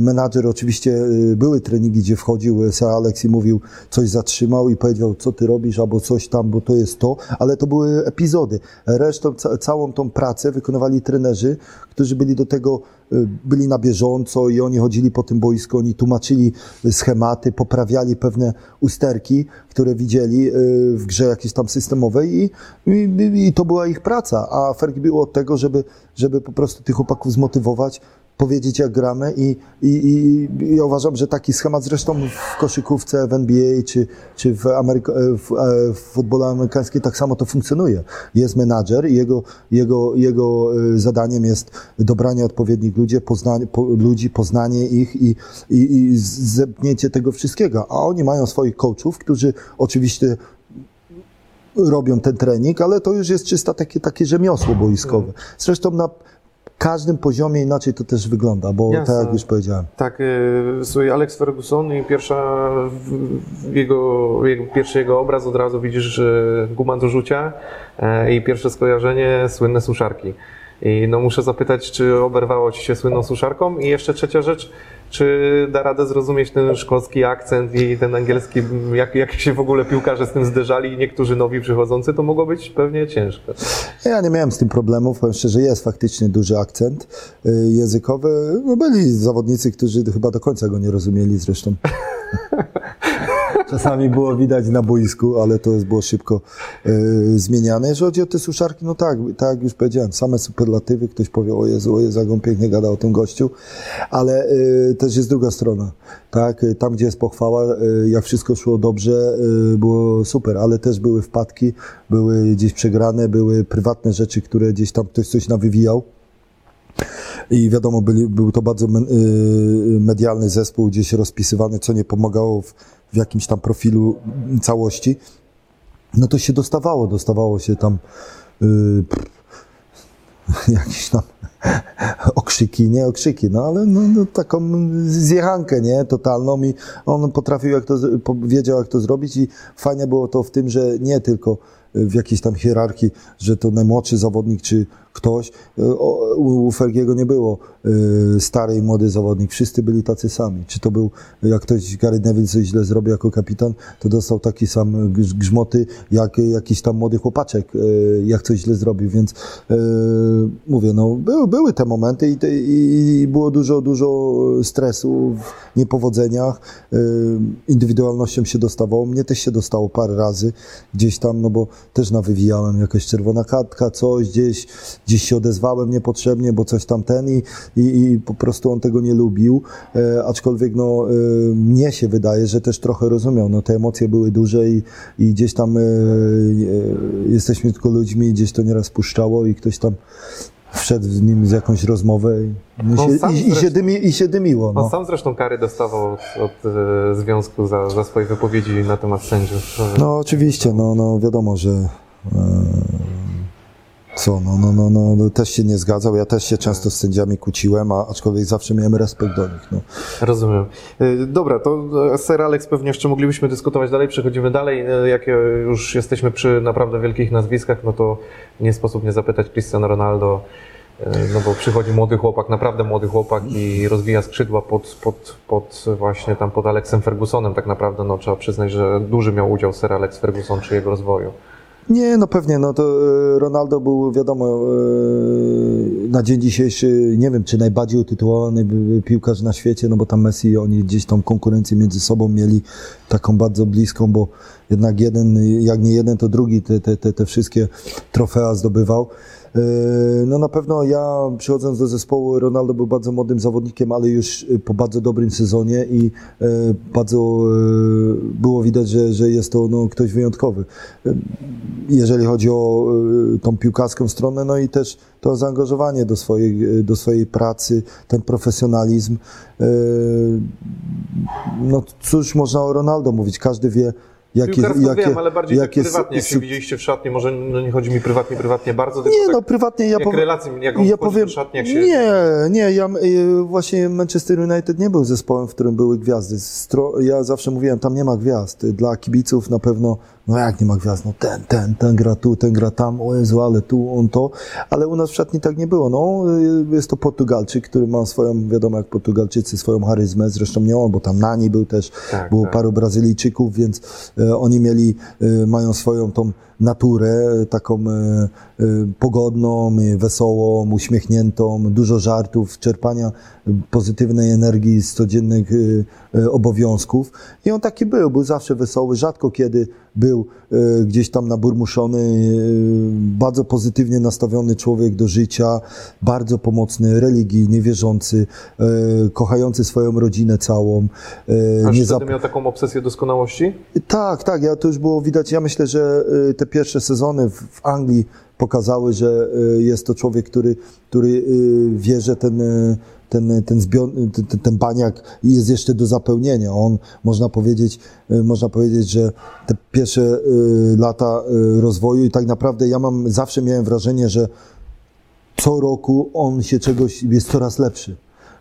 menadżer oczywiście były treningi, gdzie wchodził Sir Alex i mówił, coś zatrzymał i powiedział, co ty robisz, albo coś tam, bo to jest to, ale to były epizody. Resztą, ca, całą tą pracę wykonywali trenerzy, którzy byli do tego byli na bieżąco i oni chodzili po tym boisku, oni tłumaczyli schematy, poprawiali pewne usterki, które widzieli y, w grze jakiejś tam systemowej i, i, i to była ich praca, a Fergie było od tego, żeby, żeby po prostu tych chłopaków zmotywować, powiedzieć jak gramy i, i, i, ja uważam, że taki schemat zresztą w koszykówce, w NBA czy, czy w, Ameryka, w, e, w futbolu amerykańskim tak samo to funkcjonuje. Jest menadżer i jego, jego, jego e, zadaniem jest dobranie odpowiednich ludzi, poznanie, po, ludzi, poznanie ich i, i, i zepnięcie tego wszystkiego. A oni mają swoich coachów, którzy oczywiście robią ten trening, ale to już jest czysta takie, takie rzemiosło boiskowe. Zresztą na każdym poziomie inaczej to też wygląda, bo Jasne. tak jak już powiedziałem. Tak, yy, słuchaj, Alex Ferguson i pierwsza jego, jego, pierwszy jego obraz od razu widzisz, że guma do rzucia e, i pierwsze skojarzenie słynne suszarki. I no muszę zapytać, czy oberwało Ci się słynną suszarką? I jeszcze trzecia rzecz, czy da radę zrozumieć ten szkocki akcent i ten angielski, jak, jak się w ogóle piłkarze z tym zderzali, niektórzy nowi przychodzący, to mogło być pewnie ciężko. Ja nie miałem z tym problemów, powiem szczerze, jest faktycznie duży akcent y, językowy. No byli zawodnicy, którzy chyba do końca go nie rozumieli zresztą. Czasami było widać na boisku, ale to było szybko y, zmieniane. Jeżeli chodzi o te suszarki, no tak, tak jak już powiedziałem, same superlatywy, ktoś powie, o Jezu, o Jezu, jak on pięknie gada o tym gościu, ale y, też jest druga strona, tak, Y, tam gdzie jest pochwała, y, jak wszystko szło dobrze, było super, ale też były wpadki, były gdzieś przegrane, były prywatne rzeczy, które gdzieś tam ktoś coś nawywijał. I wiadomo, byli, był to bardzo medialny zespół, gdzieś rozpisywany, co nie pomagało w, w jakimś tam profilu całości. No to się dostawało, dostawało się tam y, pff, jakieś tam okrzyki, nie okrzyki, no ale no, no, taką zjechankę, nie, totalną i on potrafił, jak to, wiedział jak to zrobić i fajnie było to w tym, że nie tylko w jakiejś tam hierarchii, że to najmłodszy zawodnik czy ktoś, o, u, Fergiego nie było y, stary i młody zawodnik, wszyscy byli tacy sami, czy to był, jak ktoś, Gary Neville coś źle zrobił jako kapitan, to dostał taki sam grz- grzmoty, jak jakiś tam młody chłopaczek, y, jak coś źle zrobił, więc y, mówię, no były, były te momenty i, te, i było dużo, dużo stresu w niepowodzeniach, y, indywidualnością się dostawało, mnie też się dostało parę razy gdzieś tam, no bo też nawywijałem jakaś czerwona kartka, coś gdzieś, gdzieś się odezwałem niepotrzebnie, bo coś tam ten i, i, i po prostu on tego nie lubił, e, aczkolwiek no e, mnie się wydaje, że też trochę rozumiał, no te emocje były duże i, i gdzieś tam e, e, jesteśmy tylko ludźmi, gdzieś to nieraz puszczało i ktoś tam wszedł z nim z jakąś rozmowę i, no, On się, i, i, się zresztą- dymi, i się dymiło. On No. sam zresztą kary dostawał od, od e, związku za, za swoje wypowiedzi na temat sędziów. No oczywiście, no, no wiadomo, że e, co, no, no, no, no, no, też się nie zgadzał, ja też się często z sędziami kłóciłem, a, aczkolwiek zawsze miałem respekt do nich. No. Rozumiem. E, Dobra, to e, Sir Alex pewnie jeszcze moglibyśmy dyskutować dalej, przechodzimy dalej. E, Jak e, już jesteśmy przy naprawdę wielkich nazwiskach, no to nie sposób nie zapytać Cristiano Ronaldo, e, no bo przychodzi młody chłopak, naprawdę młody chłopak i rozwija skrzydła pod, pod, pod właśnie tam pod Alexem Fergusonem tak naprawdę, no trzeba przyznać, że duży miał udział Sir Alex Ferguson przy jego rozwoju. Nie, no pewnie, no to e, Ronaldo był, wiadomo, e, na dzień dzisiejszy, nie wiem, czy najbardziej utytułowany piłkarz na świecie, no bo tam Messi, oni gdzieś tą konkurencję między sobą mieli taką bardzo bliską, bo jednak jeden, jak nie jeden, to drugi te, te, te, te wszystkie trofea zdobywał. E, No na pewno ja przychodząc do zespołu, Ronaldo był bardzo młodym zawodnikiem, ale już e, po bardzo dobrym sezonie i e, bardzo było widać, że, że jest to no, ktoś wyjątkowy. Jeżeli chodzi o tą piłkarską stronę, no i też to zaangażowanie do swojej, do swojej pracy, ten profesjonalizm. No cóż można o Ronaldo mówić, każdy wie, jakie, Piłkarsko jakie, wiem, ale bardziej tak jakie prywatnie, jak się widzieliście w szatni, może no nie chodzi mi prywatnie, prywatnie bardzo, tylko Nie, tak, no prywatnie ja powiem. relacje, jak Ja powiem, szatni, jak się... nie, nie, ja y, właśnie Manchester United nie był zespołem, w którym były gwiazdy. Stro, ja zawsze mówiłem, tam nie ma gwiazd. Dla kibiców na pewno, no jak nie ma gwiazd, no ten, ten, ten gra tu, ten gra tam, o Jezu, ale tu, on to. Ale u nas w szatni tak nie było. No, y, jest to Portugalczyk, który ma swoją, wiadomo jak Portugalczycy, swoją charyzmę, zresztą nie on, bo tam Nani był też, Tak, było tak. paru Brazylijczyków, więc e, oni mieli, e, mają swoją tą naturę taką e, pogodną, wesołą, uśmiechniętą, dużo żartów, czerpania pozytywnej energii z codziennych obowiązków. I on taki był, był zawsze wesoły, rzadko kiedy był e, gdzieś tam naburmuszony, e, bardzo pozytywnie nastawiony człowiek do życia, bardzo pomocny, religijny, wierzący, e, kochający swoją rodzinę całą. Aż nie wtedy zap- miał taką obsesję doskonałości? tak, tak, ja to już było widać. Ja myślę, że te pierwsze sezony w, Anglii pokazały, że jest to człowiek, który, który wie, że ten, ten, ten, zbion, ten, ten- ten baniak jest jeszcze do zapełnienia. On, można powiedzieć, y, można powiedzieć, że te pierwsze y, lata y, rozwoju i tak naprawdę ja mam, zawsze miałem wrażenie, że co roku on się czegoś, jest coraz lepszy.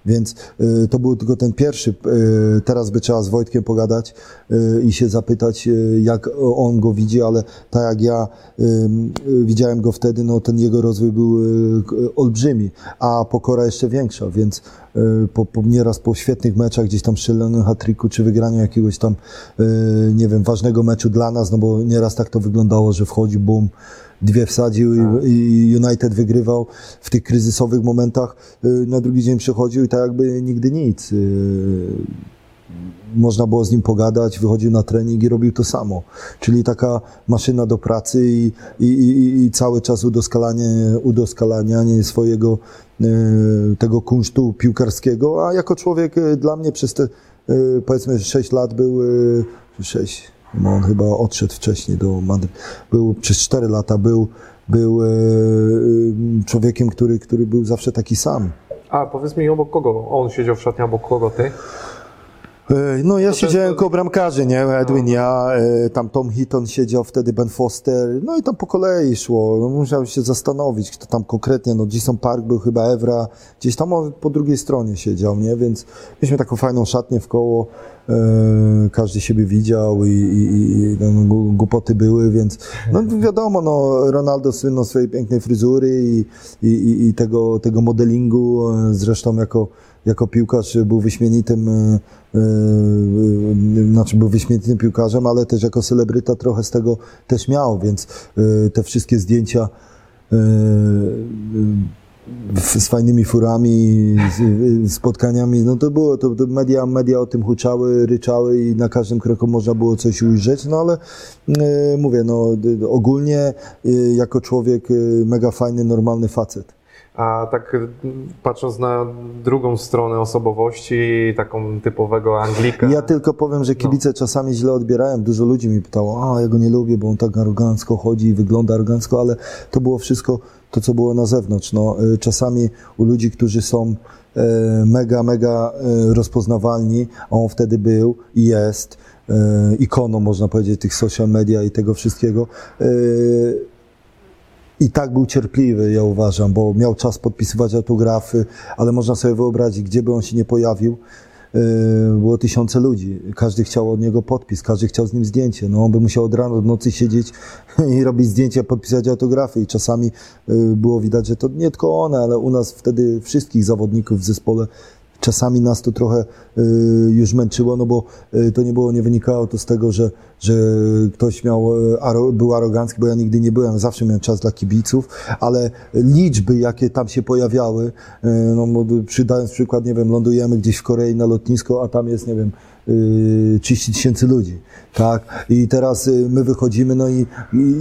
Więc y, to był tylko ten pierwszy. Y, teraz by trzeba z Wojtkiem pogadać y, i się zapytać, jak on go widzi, ale tak jak ja widziałem go wtedy, no ten jego rozwój był olbrzymi, a pokora jeszcze większa, więc po, po, nieraz po świetnych meczach, gdzieś tam strzelonym hat-tricku, czy wygraniu jakiegoś tam, nie wiem, ważnego meczu dla nas, no bo nieraz tak to wyglądało, że wchodzi, bum, dwie wsadził i, i United wygrywał w tych kryzysowych momentach. y, Na drugi dzień przychodził i tak jakby nigdy nic. y, Można było z nim pogadać, wychodził na trening i robił to samo. Czyli taka maszyna do pracy i, i, i, i cały czas udoskalanie, udoskalanianie swojego y, tego kunsztu piłkarskiego, a jako człowiek dla mnie przez te powiedzmy 6 lat był y, 6, no on chyba odszedł wcześniej do Madrytu. Był przez 4 lata był, był e, e, człowiekiem, który, który był zawsze taki sam. A powiedz mi, obok kogo on siedział w szatni, obok kogo ty? E, No ja To siedziałem często- koło bramkarzy, nie? Edwin, ja, e, tam Tom Hitton siedział wtedy, Ben Foster, no i tam po kolei szło. No, musiałem się zastanowić, kto tam konkretnie, no Jason Park był chyba Evra, gdzieś tam on po drugiej stronie siedział, nie? Więc mieliśmy taką fajną szatnię w koło, e, każdy siebie widział i, i, i no, głupoty były, więc no wiadomo, no Ronaldo słynął swojej pięknej fryzury i, i, i, tego, tego modelingu, zresztą jako jako piłkarz był wyśmienitym, e, e, e, znaczy był wyśmienitym piłkarzem, ale też jako celebryta trochę z tego też miał, więc te wszystkie zdjęcia z fajnymi furami, z, spotkaniami, no to było, to, media, media o tym huczały, ryczały i na każdym kroku można było coś ujrzeć, no ale mówię, no ogólnie jako człowiek mega fajny, normalny facet. A tak y, patrząc na drugą stronę osobowości, taką typowego Anglika. Ja tylko powiem, że kibice czasami źle odbierają. Dużo ludzi mi pytało, a ja go nie lubię, bo on tak arogancko chodzi i wygląda arogancko, ale to było wszystko to, co było na zewnątrz. No, y, czasami u ludzi, którzy są e, mega, mega rozpoznawalni, a on wtedy był i jest ikoną, można powiedzieć, tych social media i tego wszystkiego. I tak był cierpliwy, ja uważam, bo miał czas podpisywać autografy, ale można sobie wyobrazić, gdzie by on się nie pojawił, yy, było tysiące ludzi. Każdy chciał od niego podpis, każdy chciał z nim zdjęcie. No, on by musiał od rana do nocy siedzieć i robić zdjęcia, podpisać autografy. I czasami yy, było widać, że to nie tylko one, ale u nas wtedy wszystkich zawodników w zespole czasami nas to trochę już męczyło, no bo y, to nie było, nie wynikało to z tego, że, że ktoś miał, y, był arogancki, bo ja nigdy nie byłem, zawsze miałem czas dla kibiców, ale liczby, jakie tam się pojawiały, y, no przydając przykład, nie wiem, lądujemy gdzieś w Korei na lotnisko, a tam jest, nie wiem, y, 30 tysięcy ludzi, tak? I teraz y, my wychodzimy, no i,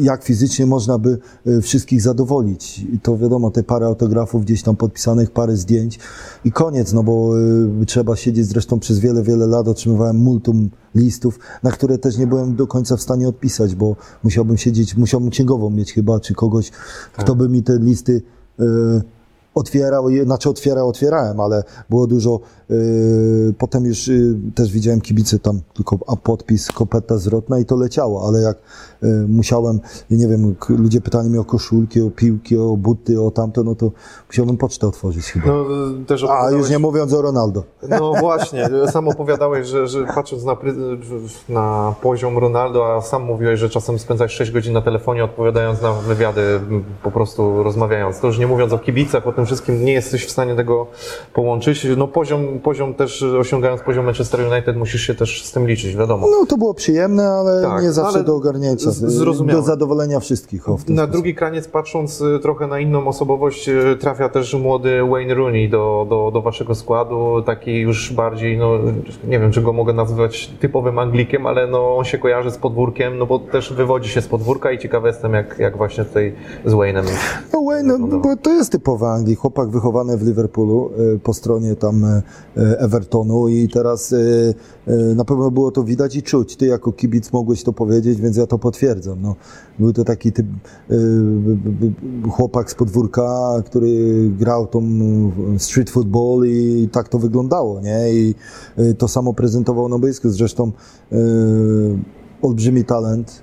jak fizycznie można by y, wszystkich zadowolić? I to wiadomo, te parę autografów gdzieś tam podpisanych, parę zdjęć i koniec, no bo y, trzeba siedzieć zresztą przez wiele, wiele lat, otrzymywałem multum listów, na które też nie byłem do końca w stanie odpisać, bo musiałbym siedzieć, musiałbym księgową mieć chyba, czy kogoś, kto by mi te listy y, otwierał, znaczy otwierał, otwierałem, ale było dużo, y, potem już y, też widziałem kibice tam, tylko a podpis, kopeta zwrotna i to leciało, ale jak y, musiałem, nie wiem, ludzie pytali mnie o koszulki, o piłki, o buty, o tamto, no to musiałbym pocztę otworzyć chyba. No, y, też A już nie mówiąc o Ronaldo. No właśnie, sam opowiadałeś, że, że patrząc na, na poziom Ronaldo, a sam mówiłeś, że czasem spędzałeś 6 godzin na telefonie odpowiadając na wywiady, po prostu rozmawiając. To już nie mówiąc o kibicach, o tym wszystkim nie jesteś w stanie tego połączyć. No poziom, poziom też, osiągając poziom Manchester United musisz się też z tym liczyć, wiadomo. No to było przyjemne, ale Tak, nie zawsze ale do ogarnięcia, do zadowolenia wszystkich. Na sposób. drugi kraniec patrząc y, trochę na inną osobowość, y, trafia też młody Wayne Rooney do, do, do waszego składu, taki już bardziej, no nie wiem czy go mogę nazwać typowym Anglikiem, ale no on się kojarzy z podwórkiem, no bo też wywodzi się z podwórka i ciekawy jestem jak, jak właśnie tutaj z Wayne'em. No Wayne, no, bo to jest typowy Anglik, chłopak wychowany w Liverpoolu e, po stronie tam e, e, Evertonu i teraz na pewno było to widać i czuć. Ty jako kibic mogłeś to powiedzieć, więc ja to potwierdzam. No, był to taki typ, chłopak z podwórka, który grał tą street football i tak to wyglądało, nie? I to samo prezentował na boisku. Zresztą olbrzymi talent.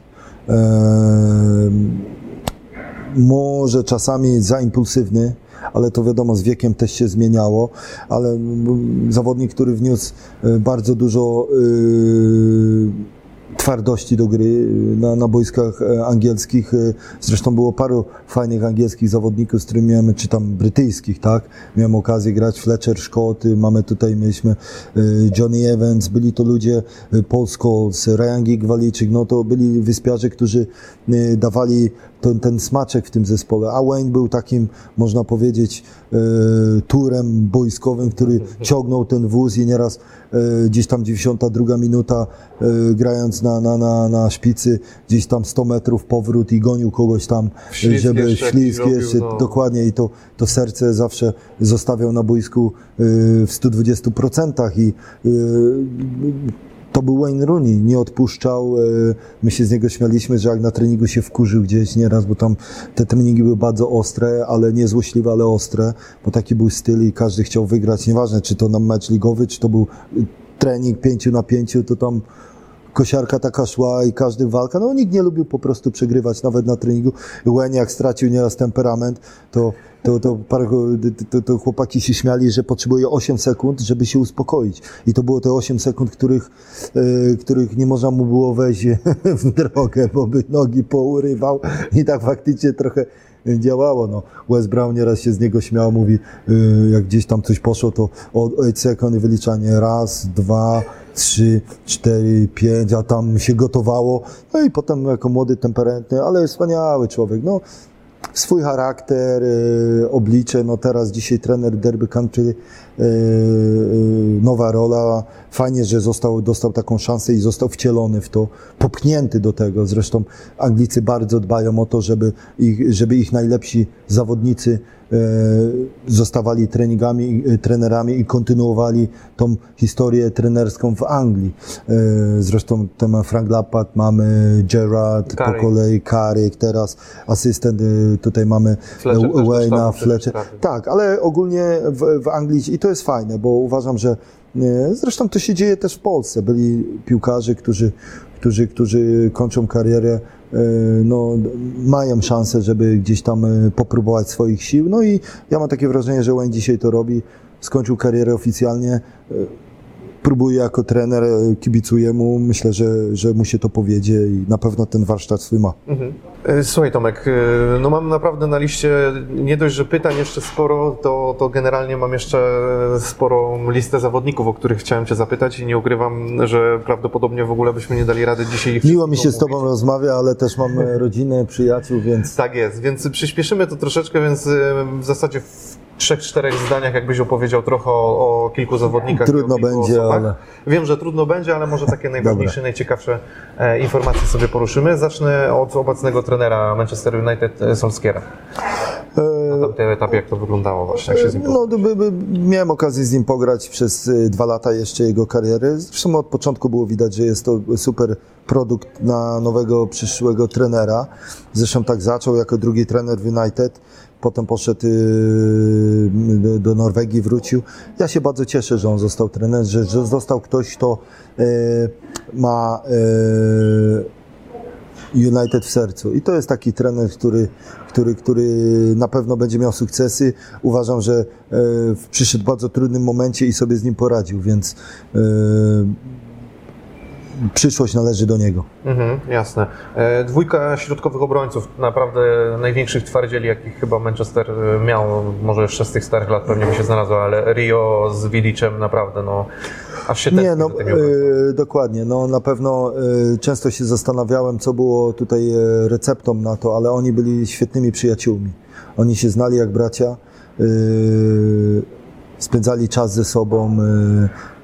Może czasami za impulsywny, ale to wiadomo, z wiekiem też się zmieniało, ale zawodnik, który wniósł y, bardzo dużo y, twardości do gry na, na boiskach e, angielskich. E, Zresztą było paru fajnych angielskich zawodników, z którymi miałem, czy tam brytyjskich, tak? Miałem okazję grać Fletcher, Scott, mamy tutaj, mieliśmy e, Johnny Evans, byli to ludzie Paul Scholes, Ryan Gigwaliczyk, no to byli wyspiarze, którzy dawali ten, ten smaczek w tym zespole. A Wayne był takim, można powiedzieć, e, turem boiskowym, który ciągnął ten wóz i nieraz e, gdzieś tam 92 minuta e, grając na, na, na, na szpicy, gdzieś tam 100 metrów powrót i gonił kogoś tam, Ślizg żeby jeszcze ślizg jeszcze, robił, no. dokładnie i to, to serce zawsze zostawiał na boisku e, w 120% i e, to był Wayne Rooney, nie odpuszczał. e, My się z niego śmialiśmy, że jak na treningu się wkurzył gdzieś nieraz, bo tam te treningi były bardzo ostre, ale nie złośliwe, ale ostre, bo taki był styl i każdy chciał wygrać. Nieważne, czy to na mecz ligowy, czy to był y, trening pięciu na pięciu, to tam kosiarka taka szła i każdy walka. No nikt nie lubił po prostu przegrywać, nawet na treningu. Wayne jak stracił nieraz temperament, to, to, to, parę, to, to chłopaki się śmiali, że potrzebuje 8 sekund, żeby się uspokoić. I to było te 8 sekund, których, e, których nie można mu było wejść w drogę, bo by nogi pourywał i tak faktycznie trochę działało. No. Wes Brown nieraz się z niego śmiał, mówi, y, jak gdzieś tam coś poszło, to od 8 sekund wyliczanie raz, dwa, trzy, cztery, pięć, a tam się gotowało. No i potem jako młody, temperentny, ale wspaniały człowiek. No, swój charakter, y, oblicze, no teraz dzisiaj trener Derby Country, nowa rola, fajnie, że został, dostał taką szansę i został wcielony w to, popchnięty do tego, zresztą Anglicy bardzo dbają o to, żeby ich, żeby ich najlepsi zawodnicy e, zostawali treningami, e, trenerami i kontynuowali tą historię trenerską w Anglii. E, Zresztą tam Frank Lampard, mamy Gerard, po Carrick. kolei Carrick, teraz asystent, e, tutaj mamy Fletcher Wayne'a, Fletcher. Tak, ale ogólnie w, w Anglii, i to jest fajne, bo uważam, że e, zresztą to się dzieje też w Polsce. Byli piłkarze, którzy, którzy, którzy kończą karierę, e, no, mają szansę, żeby gdzieś tam e, popróbować swoich sił. No i ja mam takie wrażenie, że Wayne dzisiaj to robi. Skończył karierę oficjalnie. Próbuje jako trener, e, kibicuję mu. Myślę, że, że mu się to powiedzie i na pewno ten warsztat swój ma. Mhm. E, Słuchaj Tomek, e, no mam naprawdę na liście nie dość, że pytań jeszcze sporo, to, to generalnie mam jeszcze sporą listę zawodników, o których chciałem Cię zapytać i nie ukrywam, że prawdopodobnie w ogóle byśmy nie dali rady dzisiaj Miło mi się z Tobą rozmawia, ale też mam rodzinę, przyjaciół, więc Tak jest, więc przyspieszymy to troszeczkę, więc w zasadzie w trzech, czterech zdaniach jakbyś opowiedział trochę o, o kilku zawodnikach. Trudno kilku będzie, osobach. ale- Wiem, że trudno będzie, ale może takie najważniejsze, najciekawsze e, informacje sobie poruszymy. Zacznę od obecnego trenera Manchester United, e, Solskiera. e, Na tamtym etapie, jak to wyglądało właśnie, jak się z nim No, by, by, miałem okazję z nim pograć przez y, dwa lata jeszcze jego kariery. Zresztą od początku było widać, że jest to super produkt na nowego przyszłego trenera. Zresztą tak zaczął jako drugi trener w United. Potem poszedł y, do, Norwegii, wrócił. Ja się bardzo cieszę, że on został trenerem, że, że został ktoś, kto y, ma y, United w sercu. I to jest taki trener, który, który, który na pewno będzie miał sukcesy. Uważam, że e, przyszedł w bardzo trudnym momencie i sobie z nim poradził, więc e, przyszłość należy do niego. Mhm, jasne. E, Dwójka środkowych obrońców, naprawdę największych twardzieli, jakich chyba Manchester e, miał, może jeszcze z tych starych lat pewnie by się znalazło, ale Rio z Williczem naprawdę, no, aż się Nie, no e, dokładnie. No na pewno często się zastanawiałem, co było tutaj receptą na to, ale oni byli świetnymi przyjaciółmi. Oni się znali jak bracia. Spędzali czas ze sobą,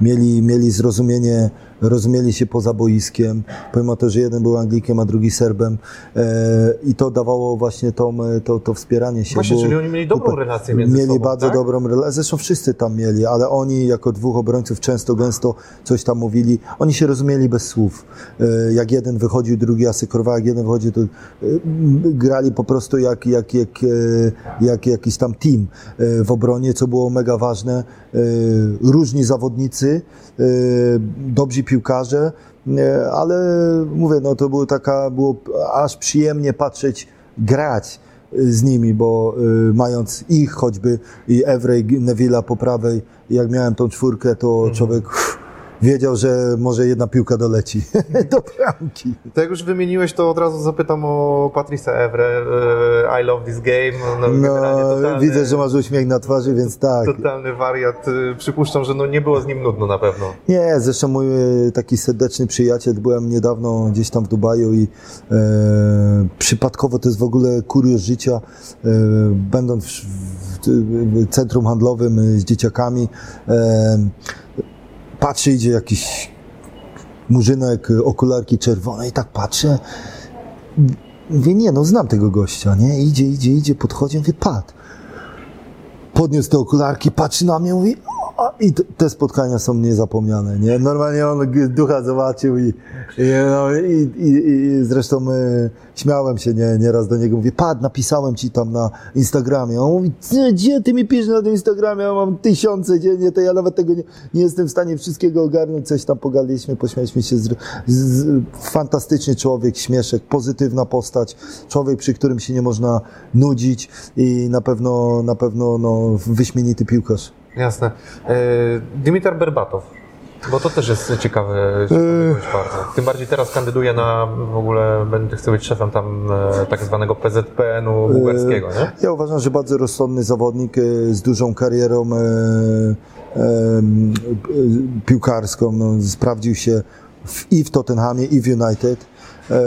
mieli, mieli zrozumienie, rozumieli się poza boiskiem, pomimo to, że jeden był Anglikiem, a drugi Serbem e, i to dawało właśnie tą, e, to, to wspieranie się. Właśnie, czyli oni mieli dobrą relację między Mieli sobą, bardzo tak? dobrą relację. Zresztą wszyscy tam mieli, ale oni jako dwóch obrońców często, gęsto coś tam mówili. Oni się rozumieli bez słów. E, Jak jeden wychodził, drugi asykurował, jak jeden wychodził, to grali po prostu jak, jak, jak, jak jakiś tam team w obronie, co było mega ważne. Różni zawodnicy, e, dobrzy piłkarze, e, ale mówię, no to było taka, było aż przyjemnie patrzeć, grać z nimi, bo y, mając ich choćby i Evray, Neville'a po prawej, jak miałem tą czwórkę, to Mhm. człowiek uff, wiedział, że może jedna piłka doleci do bramki. To jak już wymieniłeś, to od razu zapytam o Patrice Evre, e, I love this game. No, No, totalny, widzę, że masz uśmiech na twarzy, więc tak. Totalny wariat. E, Przypuszczam, że no nie było z nim nudno na pewno. Nie, zresztą mój e, taki serdeczny przyjaciel, byłem niedawno gdzieś tam w Dubaju i e, przypadkowo to jest w ogóle kurios życia, e, będąc w, w, w centrum handlowym e, z dzieciakami, e, patrzę, idzie jakiś murzynek, e, okularki czerwone i tak patrzę, mówię, nie no, znam tego gościa, nie, idzie, idzie, idzie, podchodzi, mówię, pat, podniósł te okularki, patrzy na mnie, mówi, a, i te spotkania są niezapomniane, nie? Normalnie on ducha zobaczył i, i, no, i, i, i zresztą y, śmiałem się nie, nieraz do niego, mówię, pad, napisałem ci tam na Instagramie. On mówi, "Ty, gdzie ty mi piszesz na tym Instagramie? Ja mam tysiące dziennie, to ja nawet tego nie, nie jestem w stanie wszystkiego ogarnąć. Coś tam pogadaliśmy, pośmialiśmy się. Z, z, fantastyczny człowiek, śmieszek, pozytywna postać, człowiek, przy którym się nie można nudzić i na pewno, na pewno no, wyśmienity piłkarz. Jasne. E, Dimitar Berbatow. Bo to też jest ciekawy, ciekawy gość bardzo. Tym bardziej teraz kandyduje na w ogóle, będzie chce być szefem tam e, tak zwanego PZPN-u bułgarskiego, nie? Ja uważam, że bardzo rozsądny zawodnik e, z dużą karierą e, e, e, piłkarską. No, sprawdził się w, i w Tottenhamie, i w United. E,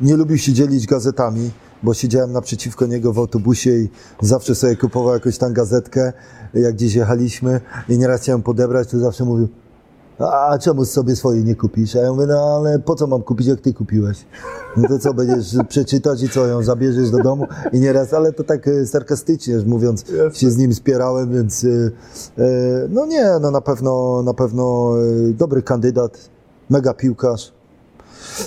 nie lubił się dzielić gazetami, bo siedziałem naprzeciwko niego w autobusie i zawsze sobie kupował jakąś tam gazetkę, jak gdzieś jechaliśmy i nieraz chciałem podebrać, to zawsze mówił a czemu sobie swojej nie kupisz? A ja mówię, no ale po co mam kupić, jak ty kupiłeś? No to co, będziesz przeczytać i co, ją zabierzesz do domu? I nieraz, ale to tak e, sarkastycznie, mówiąc, się z nim spierałem, więc e, e, no nie, no na pewno, na pewno dobry kandydat, mega piłkarz.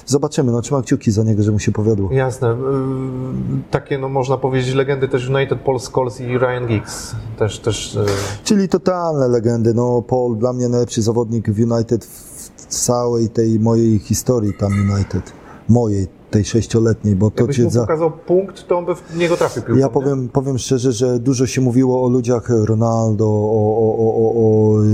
Zobaczymy, no trzymam kciuki za niego, że mu się powiodło. Jasne. E, Takie, no można powiedzieć, legendy też United, Paul Scholes i Ryan Giggs. Też, też e, Czyli totalne legendy. No, Paul dla mnie najlepszy zawodnik w United w całej tej mojej historii tam United. Mojej, tej sześcioletniej, bo to jakbyś cię mu za... pokazał punkt, to on by w niego trafił piłką. Ja nie? powiem, powiem szczerze, że dużo się mówiło o ludziach Ronaldo, o, o, o, o, o e,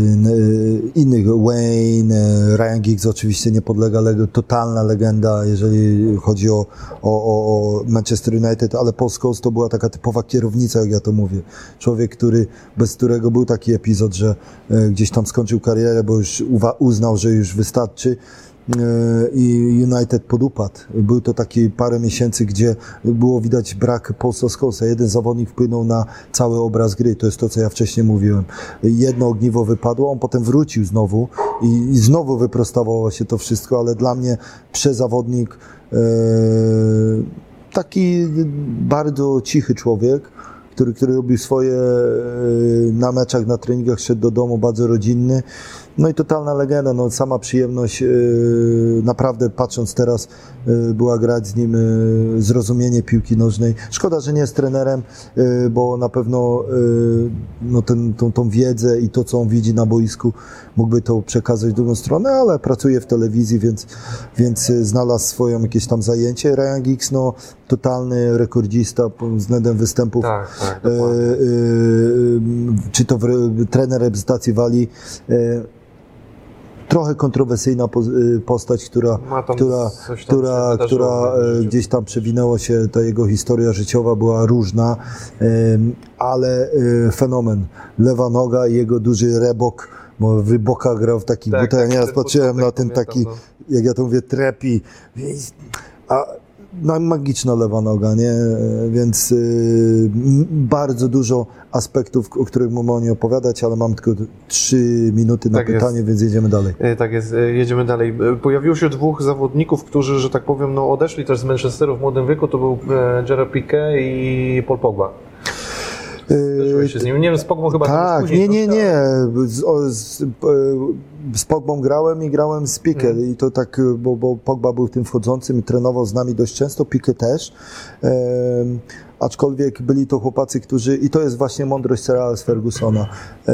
innych, Wayne, Ryan Giggs oczywiście nie podlega, totalna legenda, jeżeli chodzi o, o, o, Manchester United, ale Paul Scholes to była taka typowa kierownica, jak ja to mówię. Człowiek, który, bez którego był taki epizod, że e, gdzieś tam skończył karierę, bo już uznał, że już wystarczy i United podupadł. Był to taki parę miesięcy, gdzie było widać brak Paulsa Scholesa. Jeden zawodnik wpłynął na cały obraz gry. To jest to, co ja wcześniej mówiłem. Jedno ogniwo wypadło, on potem wrócił znowu i, i znowu wyprostowało się to wszystko, ale dla mnie przezawodnik e, taki bardzo cichy człowiek, który, który robił swoje e, na meczach, na treningach, szedł do domu, bardzo rodzinny. No i totalna legenda, no sama przyjemność, e, naprawdę patrząc teraz, e, była grać z nim, e, zrozumienie piłki nożnej. Szkoda, że nie jest trenerem, bo na pewno no ten, tą, tą wiedzę i to, co on widzi na boisku, mógłby to przekazać w drugą stronę, ale pracuje w telewizji, więc, więc znalazł swoją jakieś tam zajęcie. Ryan Giggs, no totalny rekordzista pod względem występów Tak, tak, e, e, czy to w, re- trener reprezentacji Walii. E, trochę kontrowersyjna e, postać, która, która, która, która e, gdzieś tam przewinęła się, ta jego historia życiowa była różna, ale e, fenomen. Lewa noga i jego duży rebok, bo w Ryboka grał w takich Tak, butach. Ja tak, patrzyłem na ten pamiętam, taki, no. jak ja to mówię, trepi. A magiczna lewa noga, nie? Więc y, bardzo dużo aspektów, o których mogę nie opowiadać, ale mam tylko trzy minuty na Tak jest. pytanie, więc jedziemy dalej. E, Tak jest, e, jedziemy dalej. E, Pojawiło się dwóch zawodników, którzy, że tak powiem, no, odeszli też z Manchesteru w młodym wieku. To był Gerard Piqué i Paul Pogba. Się z nim. Nie wiem, z Pogbą chyba Tak, później nie, nie, nie. Z, o, z, e, z Pogbą grałem i grałem z Piqué Mhm. i to tak, e, bo, bo Pogba był tym wchodzącym i trenował z nami dość często, Piqué też. Aczkolwiek byli to chłopacy, którzy, i to jest właśnie mądrość Alex Fergusona, e,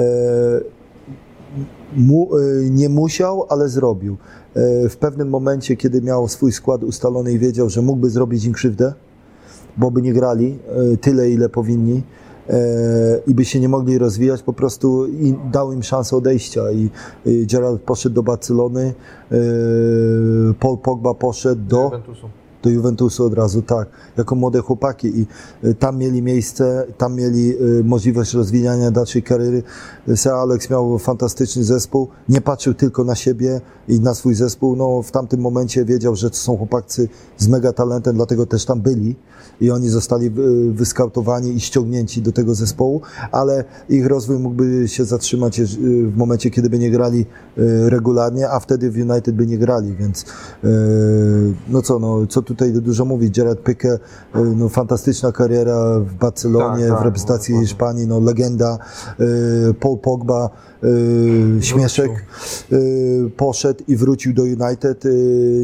mu, nie musiał, ale zrobił. W pewnym momencie, kiedy miał swój skład ustalony i wiedział, że mógłby zrobić im krzywdę, bo by nie grali tyle, ile powinni i by się nie mogli rozwijać, po prostu i dał im szansę odejścia i, i Gerard poszedł do Barcelony, e, Paul Pogba poszedł do. Do Juventusu od razu, tak, jako młode chłopaki. I y, tam mieli miejsce, tam mieli y, możliwość rozwijania dalszej kariery. Sir Alex miał fantastyczny zespół, nie patrzył tylko na siebie i na swój zespół, no w tamtym momencie wiedział, że to są chłopacy z mega talentem, dlatego też tam byli. I oni zostali y, wyskautowani i ściągnięci do tego zespołu, ale ich rozwój mógłby się zatrzymać w momencie, kiedy by nie grali regularnie, a wtedy w United by nie grali, więc no co, no co tutaj dużo mówić, Gerard Piqué, y, no fantastyczna kariera w Barcelonie, Tak, tak, w reprezentacji no, Hiszpanii, no legenda, y, Paul Pogba, y, śmieszek, y, poszedł i wrócił do United.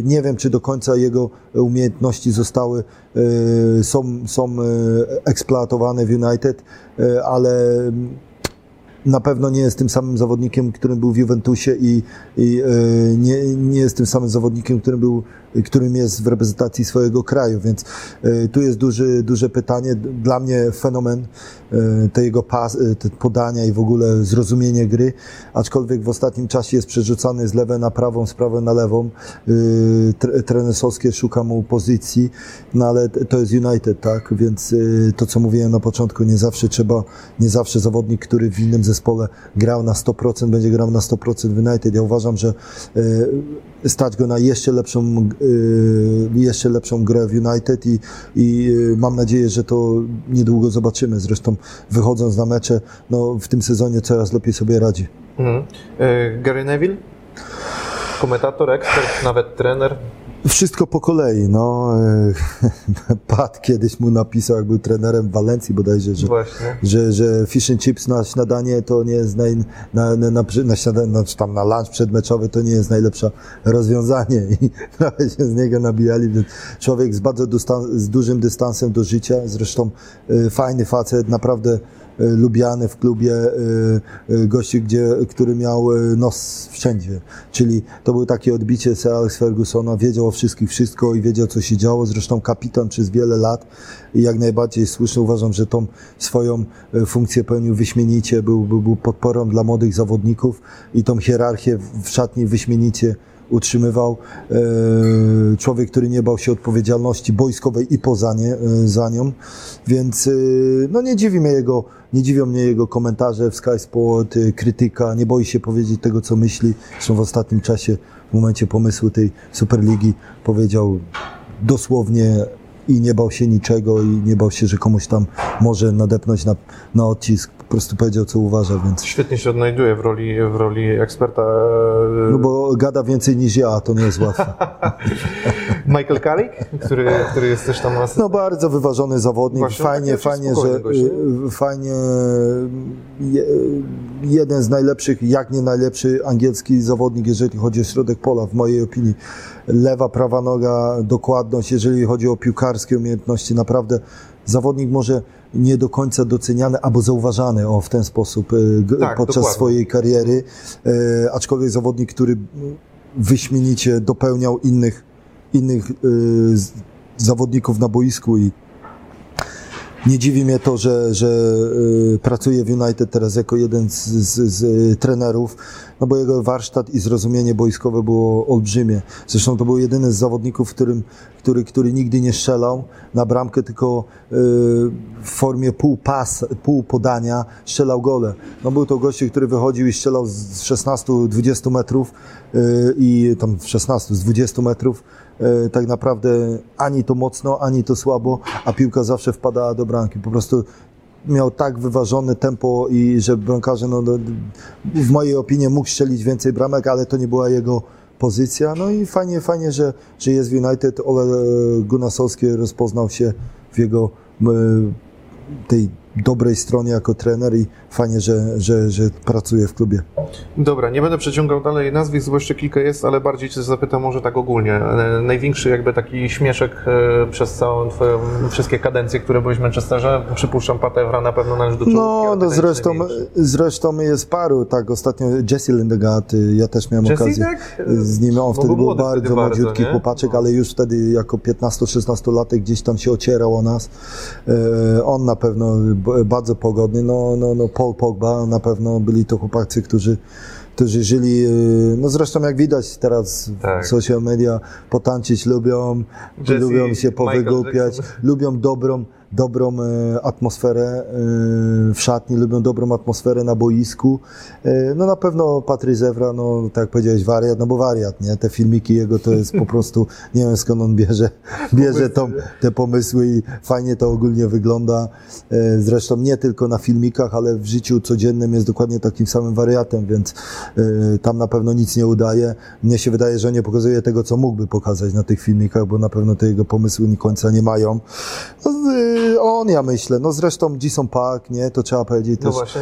Nie wiem, czy do końca jego umiejętności zostały, są, są eksploatowane w United, ale na pewno nie jest tym samym zawodnikiem, którym był w Juventusie i, i nie, nie jest tym samym zawodnikiem, którym, był, którym jest w reprezentacji swojego kraju, więc y, tu jest duży, duże pytanie. Dla mnie fenomen y, te jego pas, y, te podania i w ogóle zrozumienie gry, aczkolwiek w ostatnim czasie jest przerzucany z lewej na prawą, z prawej na lewą. Tre- Trener Solskjaer szuka mu pozycji, no ale to jest United, tak, więc to co mówiłem na początku, nie zawsze trzeba, nie zawsze zawodnik, który w innym zespole grał na 100%, będzie grał na 100% w United. Ja uważam, że stać go na jeszcze lepszą, jeszcze lepszą grę w United i, i y, mam nadzieję, że to niedługo zobaczymy. Zresztą wychodząc na mecze, no w tym sezonie coraz lepiej sobie radzi. Mhm. Y, Gary Neville? Komentator, ekspert, nawet trener. Wszystko po kolei, no. Pat kiedyś mu napisał, jak był trenerem w Walencji bodajże, że, Właśnie. że, że fish and chips na śniadanie to nie jest naj, na, na, na, na, śniadanie, no, czy tam na lunch przedmeczowy to nie jest najlepsze rozwiązanie i trochę się z niego nabijali, więc człowiek z bardzo dystan- z dużym dystansem do życia, zresztą e, fajny facet, naprawdę lubiany w klubie, e, e, gościu, gdzie, który miał e, nos wszędzie, czyli to był takie odbicie Sir Alex Fergusona, wiedział o wszystkich wszystko i wiedział, co się działo, zresztą kapitan przez wiele lat i jak najbardziej słusznie uważam, że tą swoją e, funkcję pełnił wyśmienicie, był, był, był podporą dla młodych zawodników i tą hierarchię w- szatni wyśmienicie utrzymywał. E, Człowiek, który nie bał się odpowiedzialności boiskowej i poza nie, e, za nią, więc e, no nie dziwi mnie jego, nie dziwią mnie jego komentarze w Sky Sport, e, krytyka, nie boi się powiedzieć tego, co myśli. Zresztą w ostatnim czasie, w momencie pomysłu tej Superligi powiedział dosłownie i nie bał się niczego i nie bał się, że komuś tam może nadepnąć na, na odcisk. Po prostu powiedział, co uważa, więc... Świetnie się odnajduje w roli, w roli eksperta. No bo gada więcej niż ja, to nie jest łatwe. Michael Carrick, który, który jest też tam. No bardzo wyważony zawodnik, Właśnie, fajnie, taki fajnie, że gość, nie? y, fajnie je, jeden z najlepszych, jak nie najlepszy angielski zawodnik, jeżeli chodzi o środek pola, w mojej opinii. Lewa, prawa noga, dokładność, jeżeli chodzi o piłkarskie umiejętności, naprawdę zawodnik może nie do końca doceniany albo zauważany o, w ten sposób y, Tak, podczas dokładnie. swojej kariery, y, aczkolwiek zawodnik, który wyśmienicie dopełniał innych, innych y, zawodników na boisku i nie dziwi mnie to, że, że y, pracuje w United teraz jako jeden z, z, z trenerów, no bo jego warsztat i zrozumienie boiskowe było olbrzymie. Zresztą to był jedyny z zawodników, którym, który, który nigdy nie strzelał na bramkę, tylko y, w formie pół pas, pół podania strzelał gole. No był to gościu, który wychodził i strzelał z 16-20 metrów y, i tam 16 z 20 metrów tak naprawdę ani to mocno, ani to słabo, a piłka zawsze wpadała do bramki. Po prostu miał tak wyważone tempo i że bramkarze, no, no, w mojej opinii mógł strzelić więcej bramek, ale to nie była jego pozycja. No i fajnie, fajnie, że, że jest w United. Ole Gunnar rozpoznał się w jego e, tej dobrej stronie jako trener i fajnie, że, że, że pracuję w klubie. Dobra, nie będę przeciągał dalej nazwisk, bo jeszcze kilka jest, ale bardziej Cię zapytam może tak ogólnie. E, Największy jakby taki śmieszek e, przez całą Twoją, wszystkie kadencje, które byłeś w Manchesterze, przypuszczam Patewra na pewno należy do czołówki, No, no zresztą, zresztą jest paru, tak, ostatnio Jesse Lindegaard, y, ja też miałem Jesse, okazję tak? z nim, on wtedy był bardzo młodziutki chłopaczek, No. ale już wtedy jako 15-16 gdzieś tam się ocierał o nas. E, On na pewno bardzo pogodny, no, no, no Paul Pogba na pewno byli to chłopacy, którzy którzy żyli, y, no zresztą jak widać teraz Tak. w social media, potańczyć lubią, Jesse, lubią się powygłupiać, lubią dobrą, dobrą e, atmosferę e, w szatni, lubią dobrą atmosferę na boisku. E, No na pewno Patryk Ewra, no tak jak powiedziałeś, wariat, no bo wariat, nie? Te filmiki jego to jest po prostu, nie wiem skąd on bierze, bierze tą, te pomysły i fajnie to ogólnie wygląda. Zresztą nie tylko na filmikach, ale w życiu codziennym jest dokładnie takim samym wariatem, więc tam na pewno nic nie udaje. Mnie się wydaje, że nie pokazuje tego, co mógłby pokazać na tych filmikach, bo na pewno te jego pomysły końca nie mają. No, on, ja myślę, no zresztą Jison Park, nie, to trzeba powiedzieć No też, właśnie,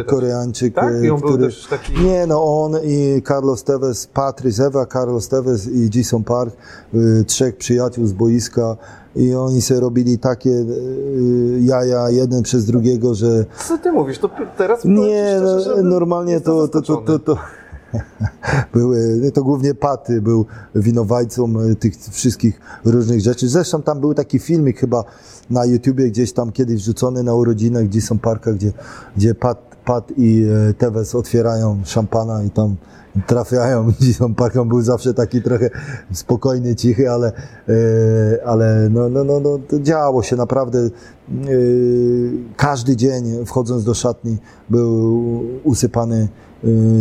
e. Koreańczyk, Tak? e, który... też taki... Nie, no on i Carlos Tevez, Patrice Eva, Carlos Tevez i Jason Park, y, trzech przyjaciół z boiska i oni sobie robili takie y, jaja jeden przez drugiego, że Co Ty mówisz? To teraz nie, no, szczerze, że normalnie to, to, to, to, to były, to głównie Paty był winowajcą y, tych wszystkich różnych rzeczy. Zresztą tam był taki filmik chyba na YouTubie gdzieś tam kiedyś wrzucony na urodzinach Jason Parka, gdzie, gdzie Pat, Pat i e, Tevez otwierają szampana i tam trafiają. Jason Park on był zawsze taki trochę spokojny, cichy, ale, e, ale no, no, no, no, działo się naprawdę. e, Każdy dzień wchodząc do szatni był usypany e,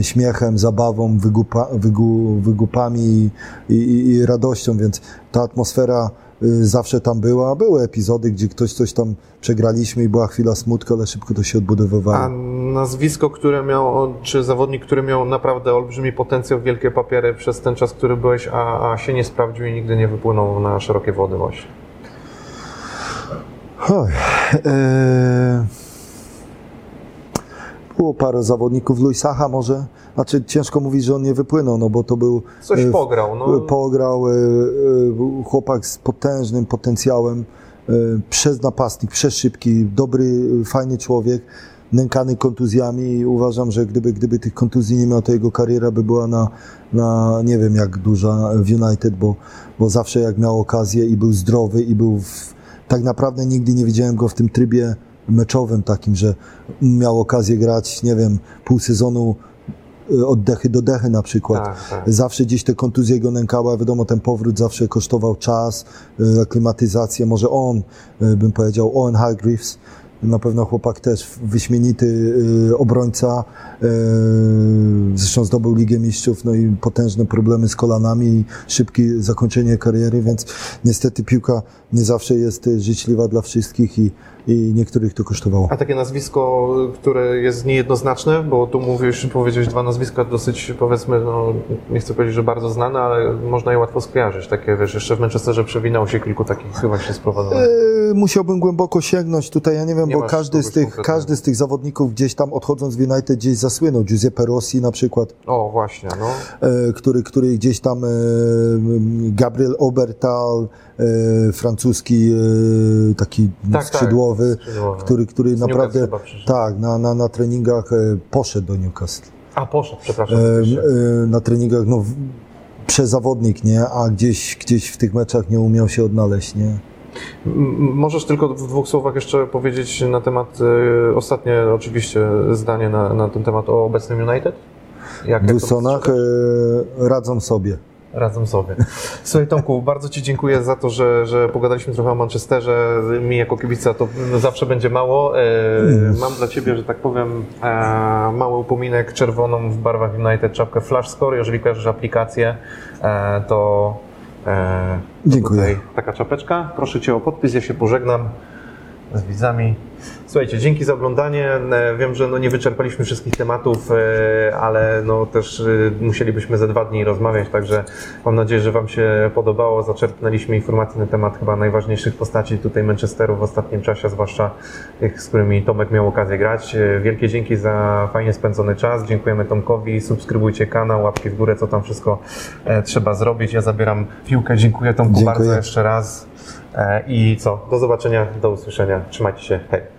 śmiechem, zabawą, wygupa, wygu, wygupami i, i, i radością, więc ta atmosfera y, zawsze tam była. Były epizody, gdzie ktoś coś tam przegraliśmy i była chwila smutku, ale szybko to się odbudowywało. A nazwisko, które miał, czy zawodnik, który miał naprawdę olbrzymi potencjał, wielkie papiery przez ten czas, który byłeś, a, a się nie sprawdził i nigdy nie wypłynął na szerokie wody właśnie. Oj, e, było parę zawodników, Luisacha może, znaczy ciężko mówić, że on nie wypłynął, no bo to był Coś e, pograł, no. pograł e, e, chłopak z potężnym potencjałem, e, przez napastnik, przez szybki, dobry, fajny człowiek, nękany kontuzjami i uważam, że gdyby, gdyby tych kontuzji nie miał, to jego kariera by była na, na nie wiem jak duża w United, bo, bo zawsze jak miał okazję i był zdrowy i był w, tak naprawdę nigdy nie widziałem go w tym trybie meczowym takim, że miał okazję grać, nie wiem, pół sezonu y, od dechy do dechy na przykład. Tak, tak. Zawsze gdzieś te kontuzje go nękała, wiadomo, ten powrót zawsze kosztował czas, y, aklimatyzację, może on, y, bym powiedział, Owen Hargreaves, na pewno chłopak też wyśmienity obrońca, zresztą zdobył Ligę Mistrzów, no i potężne problemy z kolanami i szybkie zakończenie kariery, więc niestety piłka nie zawsze jest życzliwa dla wszystkich i, i niektórych to kosztowało. A takie nazwisko, które jest niejednoznaczne, bo tu mówisz, powiedziałeś dwa nazwiska dosyć, powiedzmy, no, nie chcę powiedzieć, że bardzo znane, ale można je łatwo skojarzyć. Takie, wiesz, jeszcze w Manchesterze przewinęło się kilku takich chyba się sprowadzono. E, Musiałbym głęboko sięgnąć tutaj, ja nie wiem, Nie bo każdy z, tych, każdy z tych zawodników gdzieś tam odchodząc w United gdzieś zasłynął. Giuseppe Rossi na przykład, O, właśnie, no. e, który, który gdzieś tam, e, Gabriel Obertal, e, francuski taki Tak, skrzydłowy, tak, skrzydłowy. który, który naprawdę tak, na, na, na treningach poszedł do Newcastle. A, poszedł, przepraszam. Na treningach, no, przezawodnik, nie? A gdzieś, gdzieś w tych meczach nie umiał się odnaleźć, nie? Możesz tylko w dwóch słowach jeszcze powiedzieć na temat, y, ostatnie oczywiście zdanie na, na ten temat o obecnym United? Jak, W Wilsonach e, radzą sobie. Razem sobie. Słuchaj Tomku, bardzo Ci dziękuję za to, że, że pogadaliśmy trochę o Manchesterze. Mi jako kibica to zawsze będzie mało. E, Mam dla Ciebie, że tak powiem, e, mały upominek czerwoną w barwach United, czapkę Flash Score. Jeżeli kojarzysz aplikację, e, to Dziękuję. tutaj taka czapeczka. Proszę Cię o podpis, ja się pożegnam. z widzami. Słuchajcie, dzięki za oglądanie. E, Wiem, że no nie wyczerpaliśmy wszystkich tematów, e, ale no też e, musielibyśmy ze dwa dni rozmawiać, także mam nadzieję, że Wam się podobało. Zaczerpnęliśmy informacji na temat chyba najważniejszych postaci tutaj Manchesteru w ostatnim czasie, zwłaszcza tych, z którymi Tomek miał okazję grać. Wielkie dzięki za fajnie spędzony czas. Dziękujemy Tomkowi. Subskrybujcie kanał, łapki w górę, co tam wszystko trzeba zrobić. Ja zabieram piłkę. Dziękuję Tomku Dziękuję. bardzo jeszcze raz. I co? Do zobaczenia, do usłyszenia. Trzymajcie się. Hej.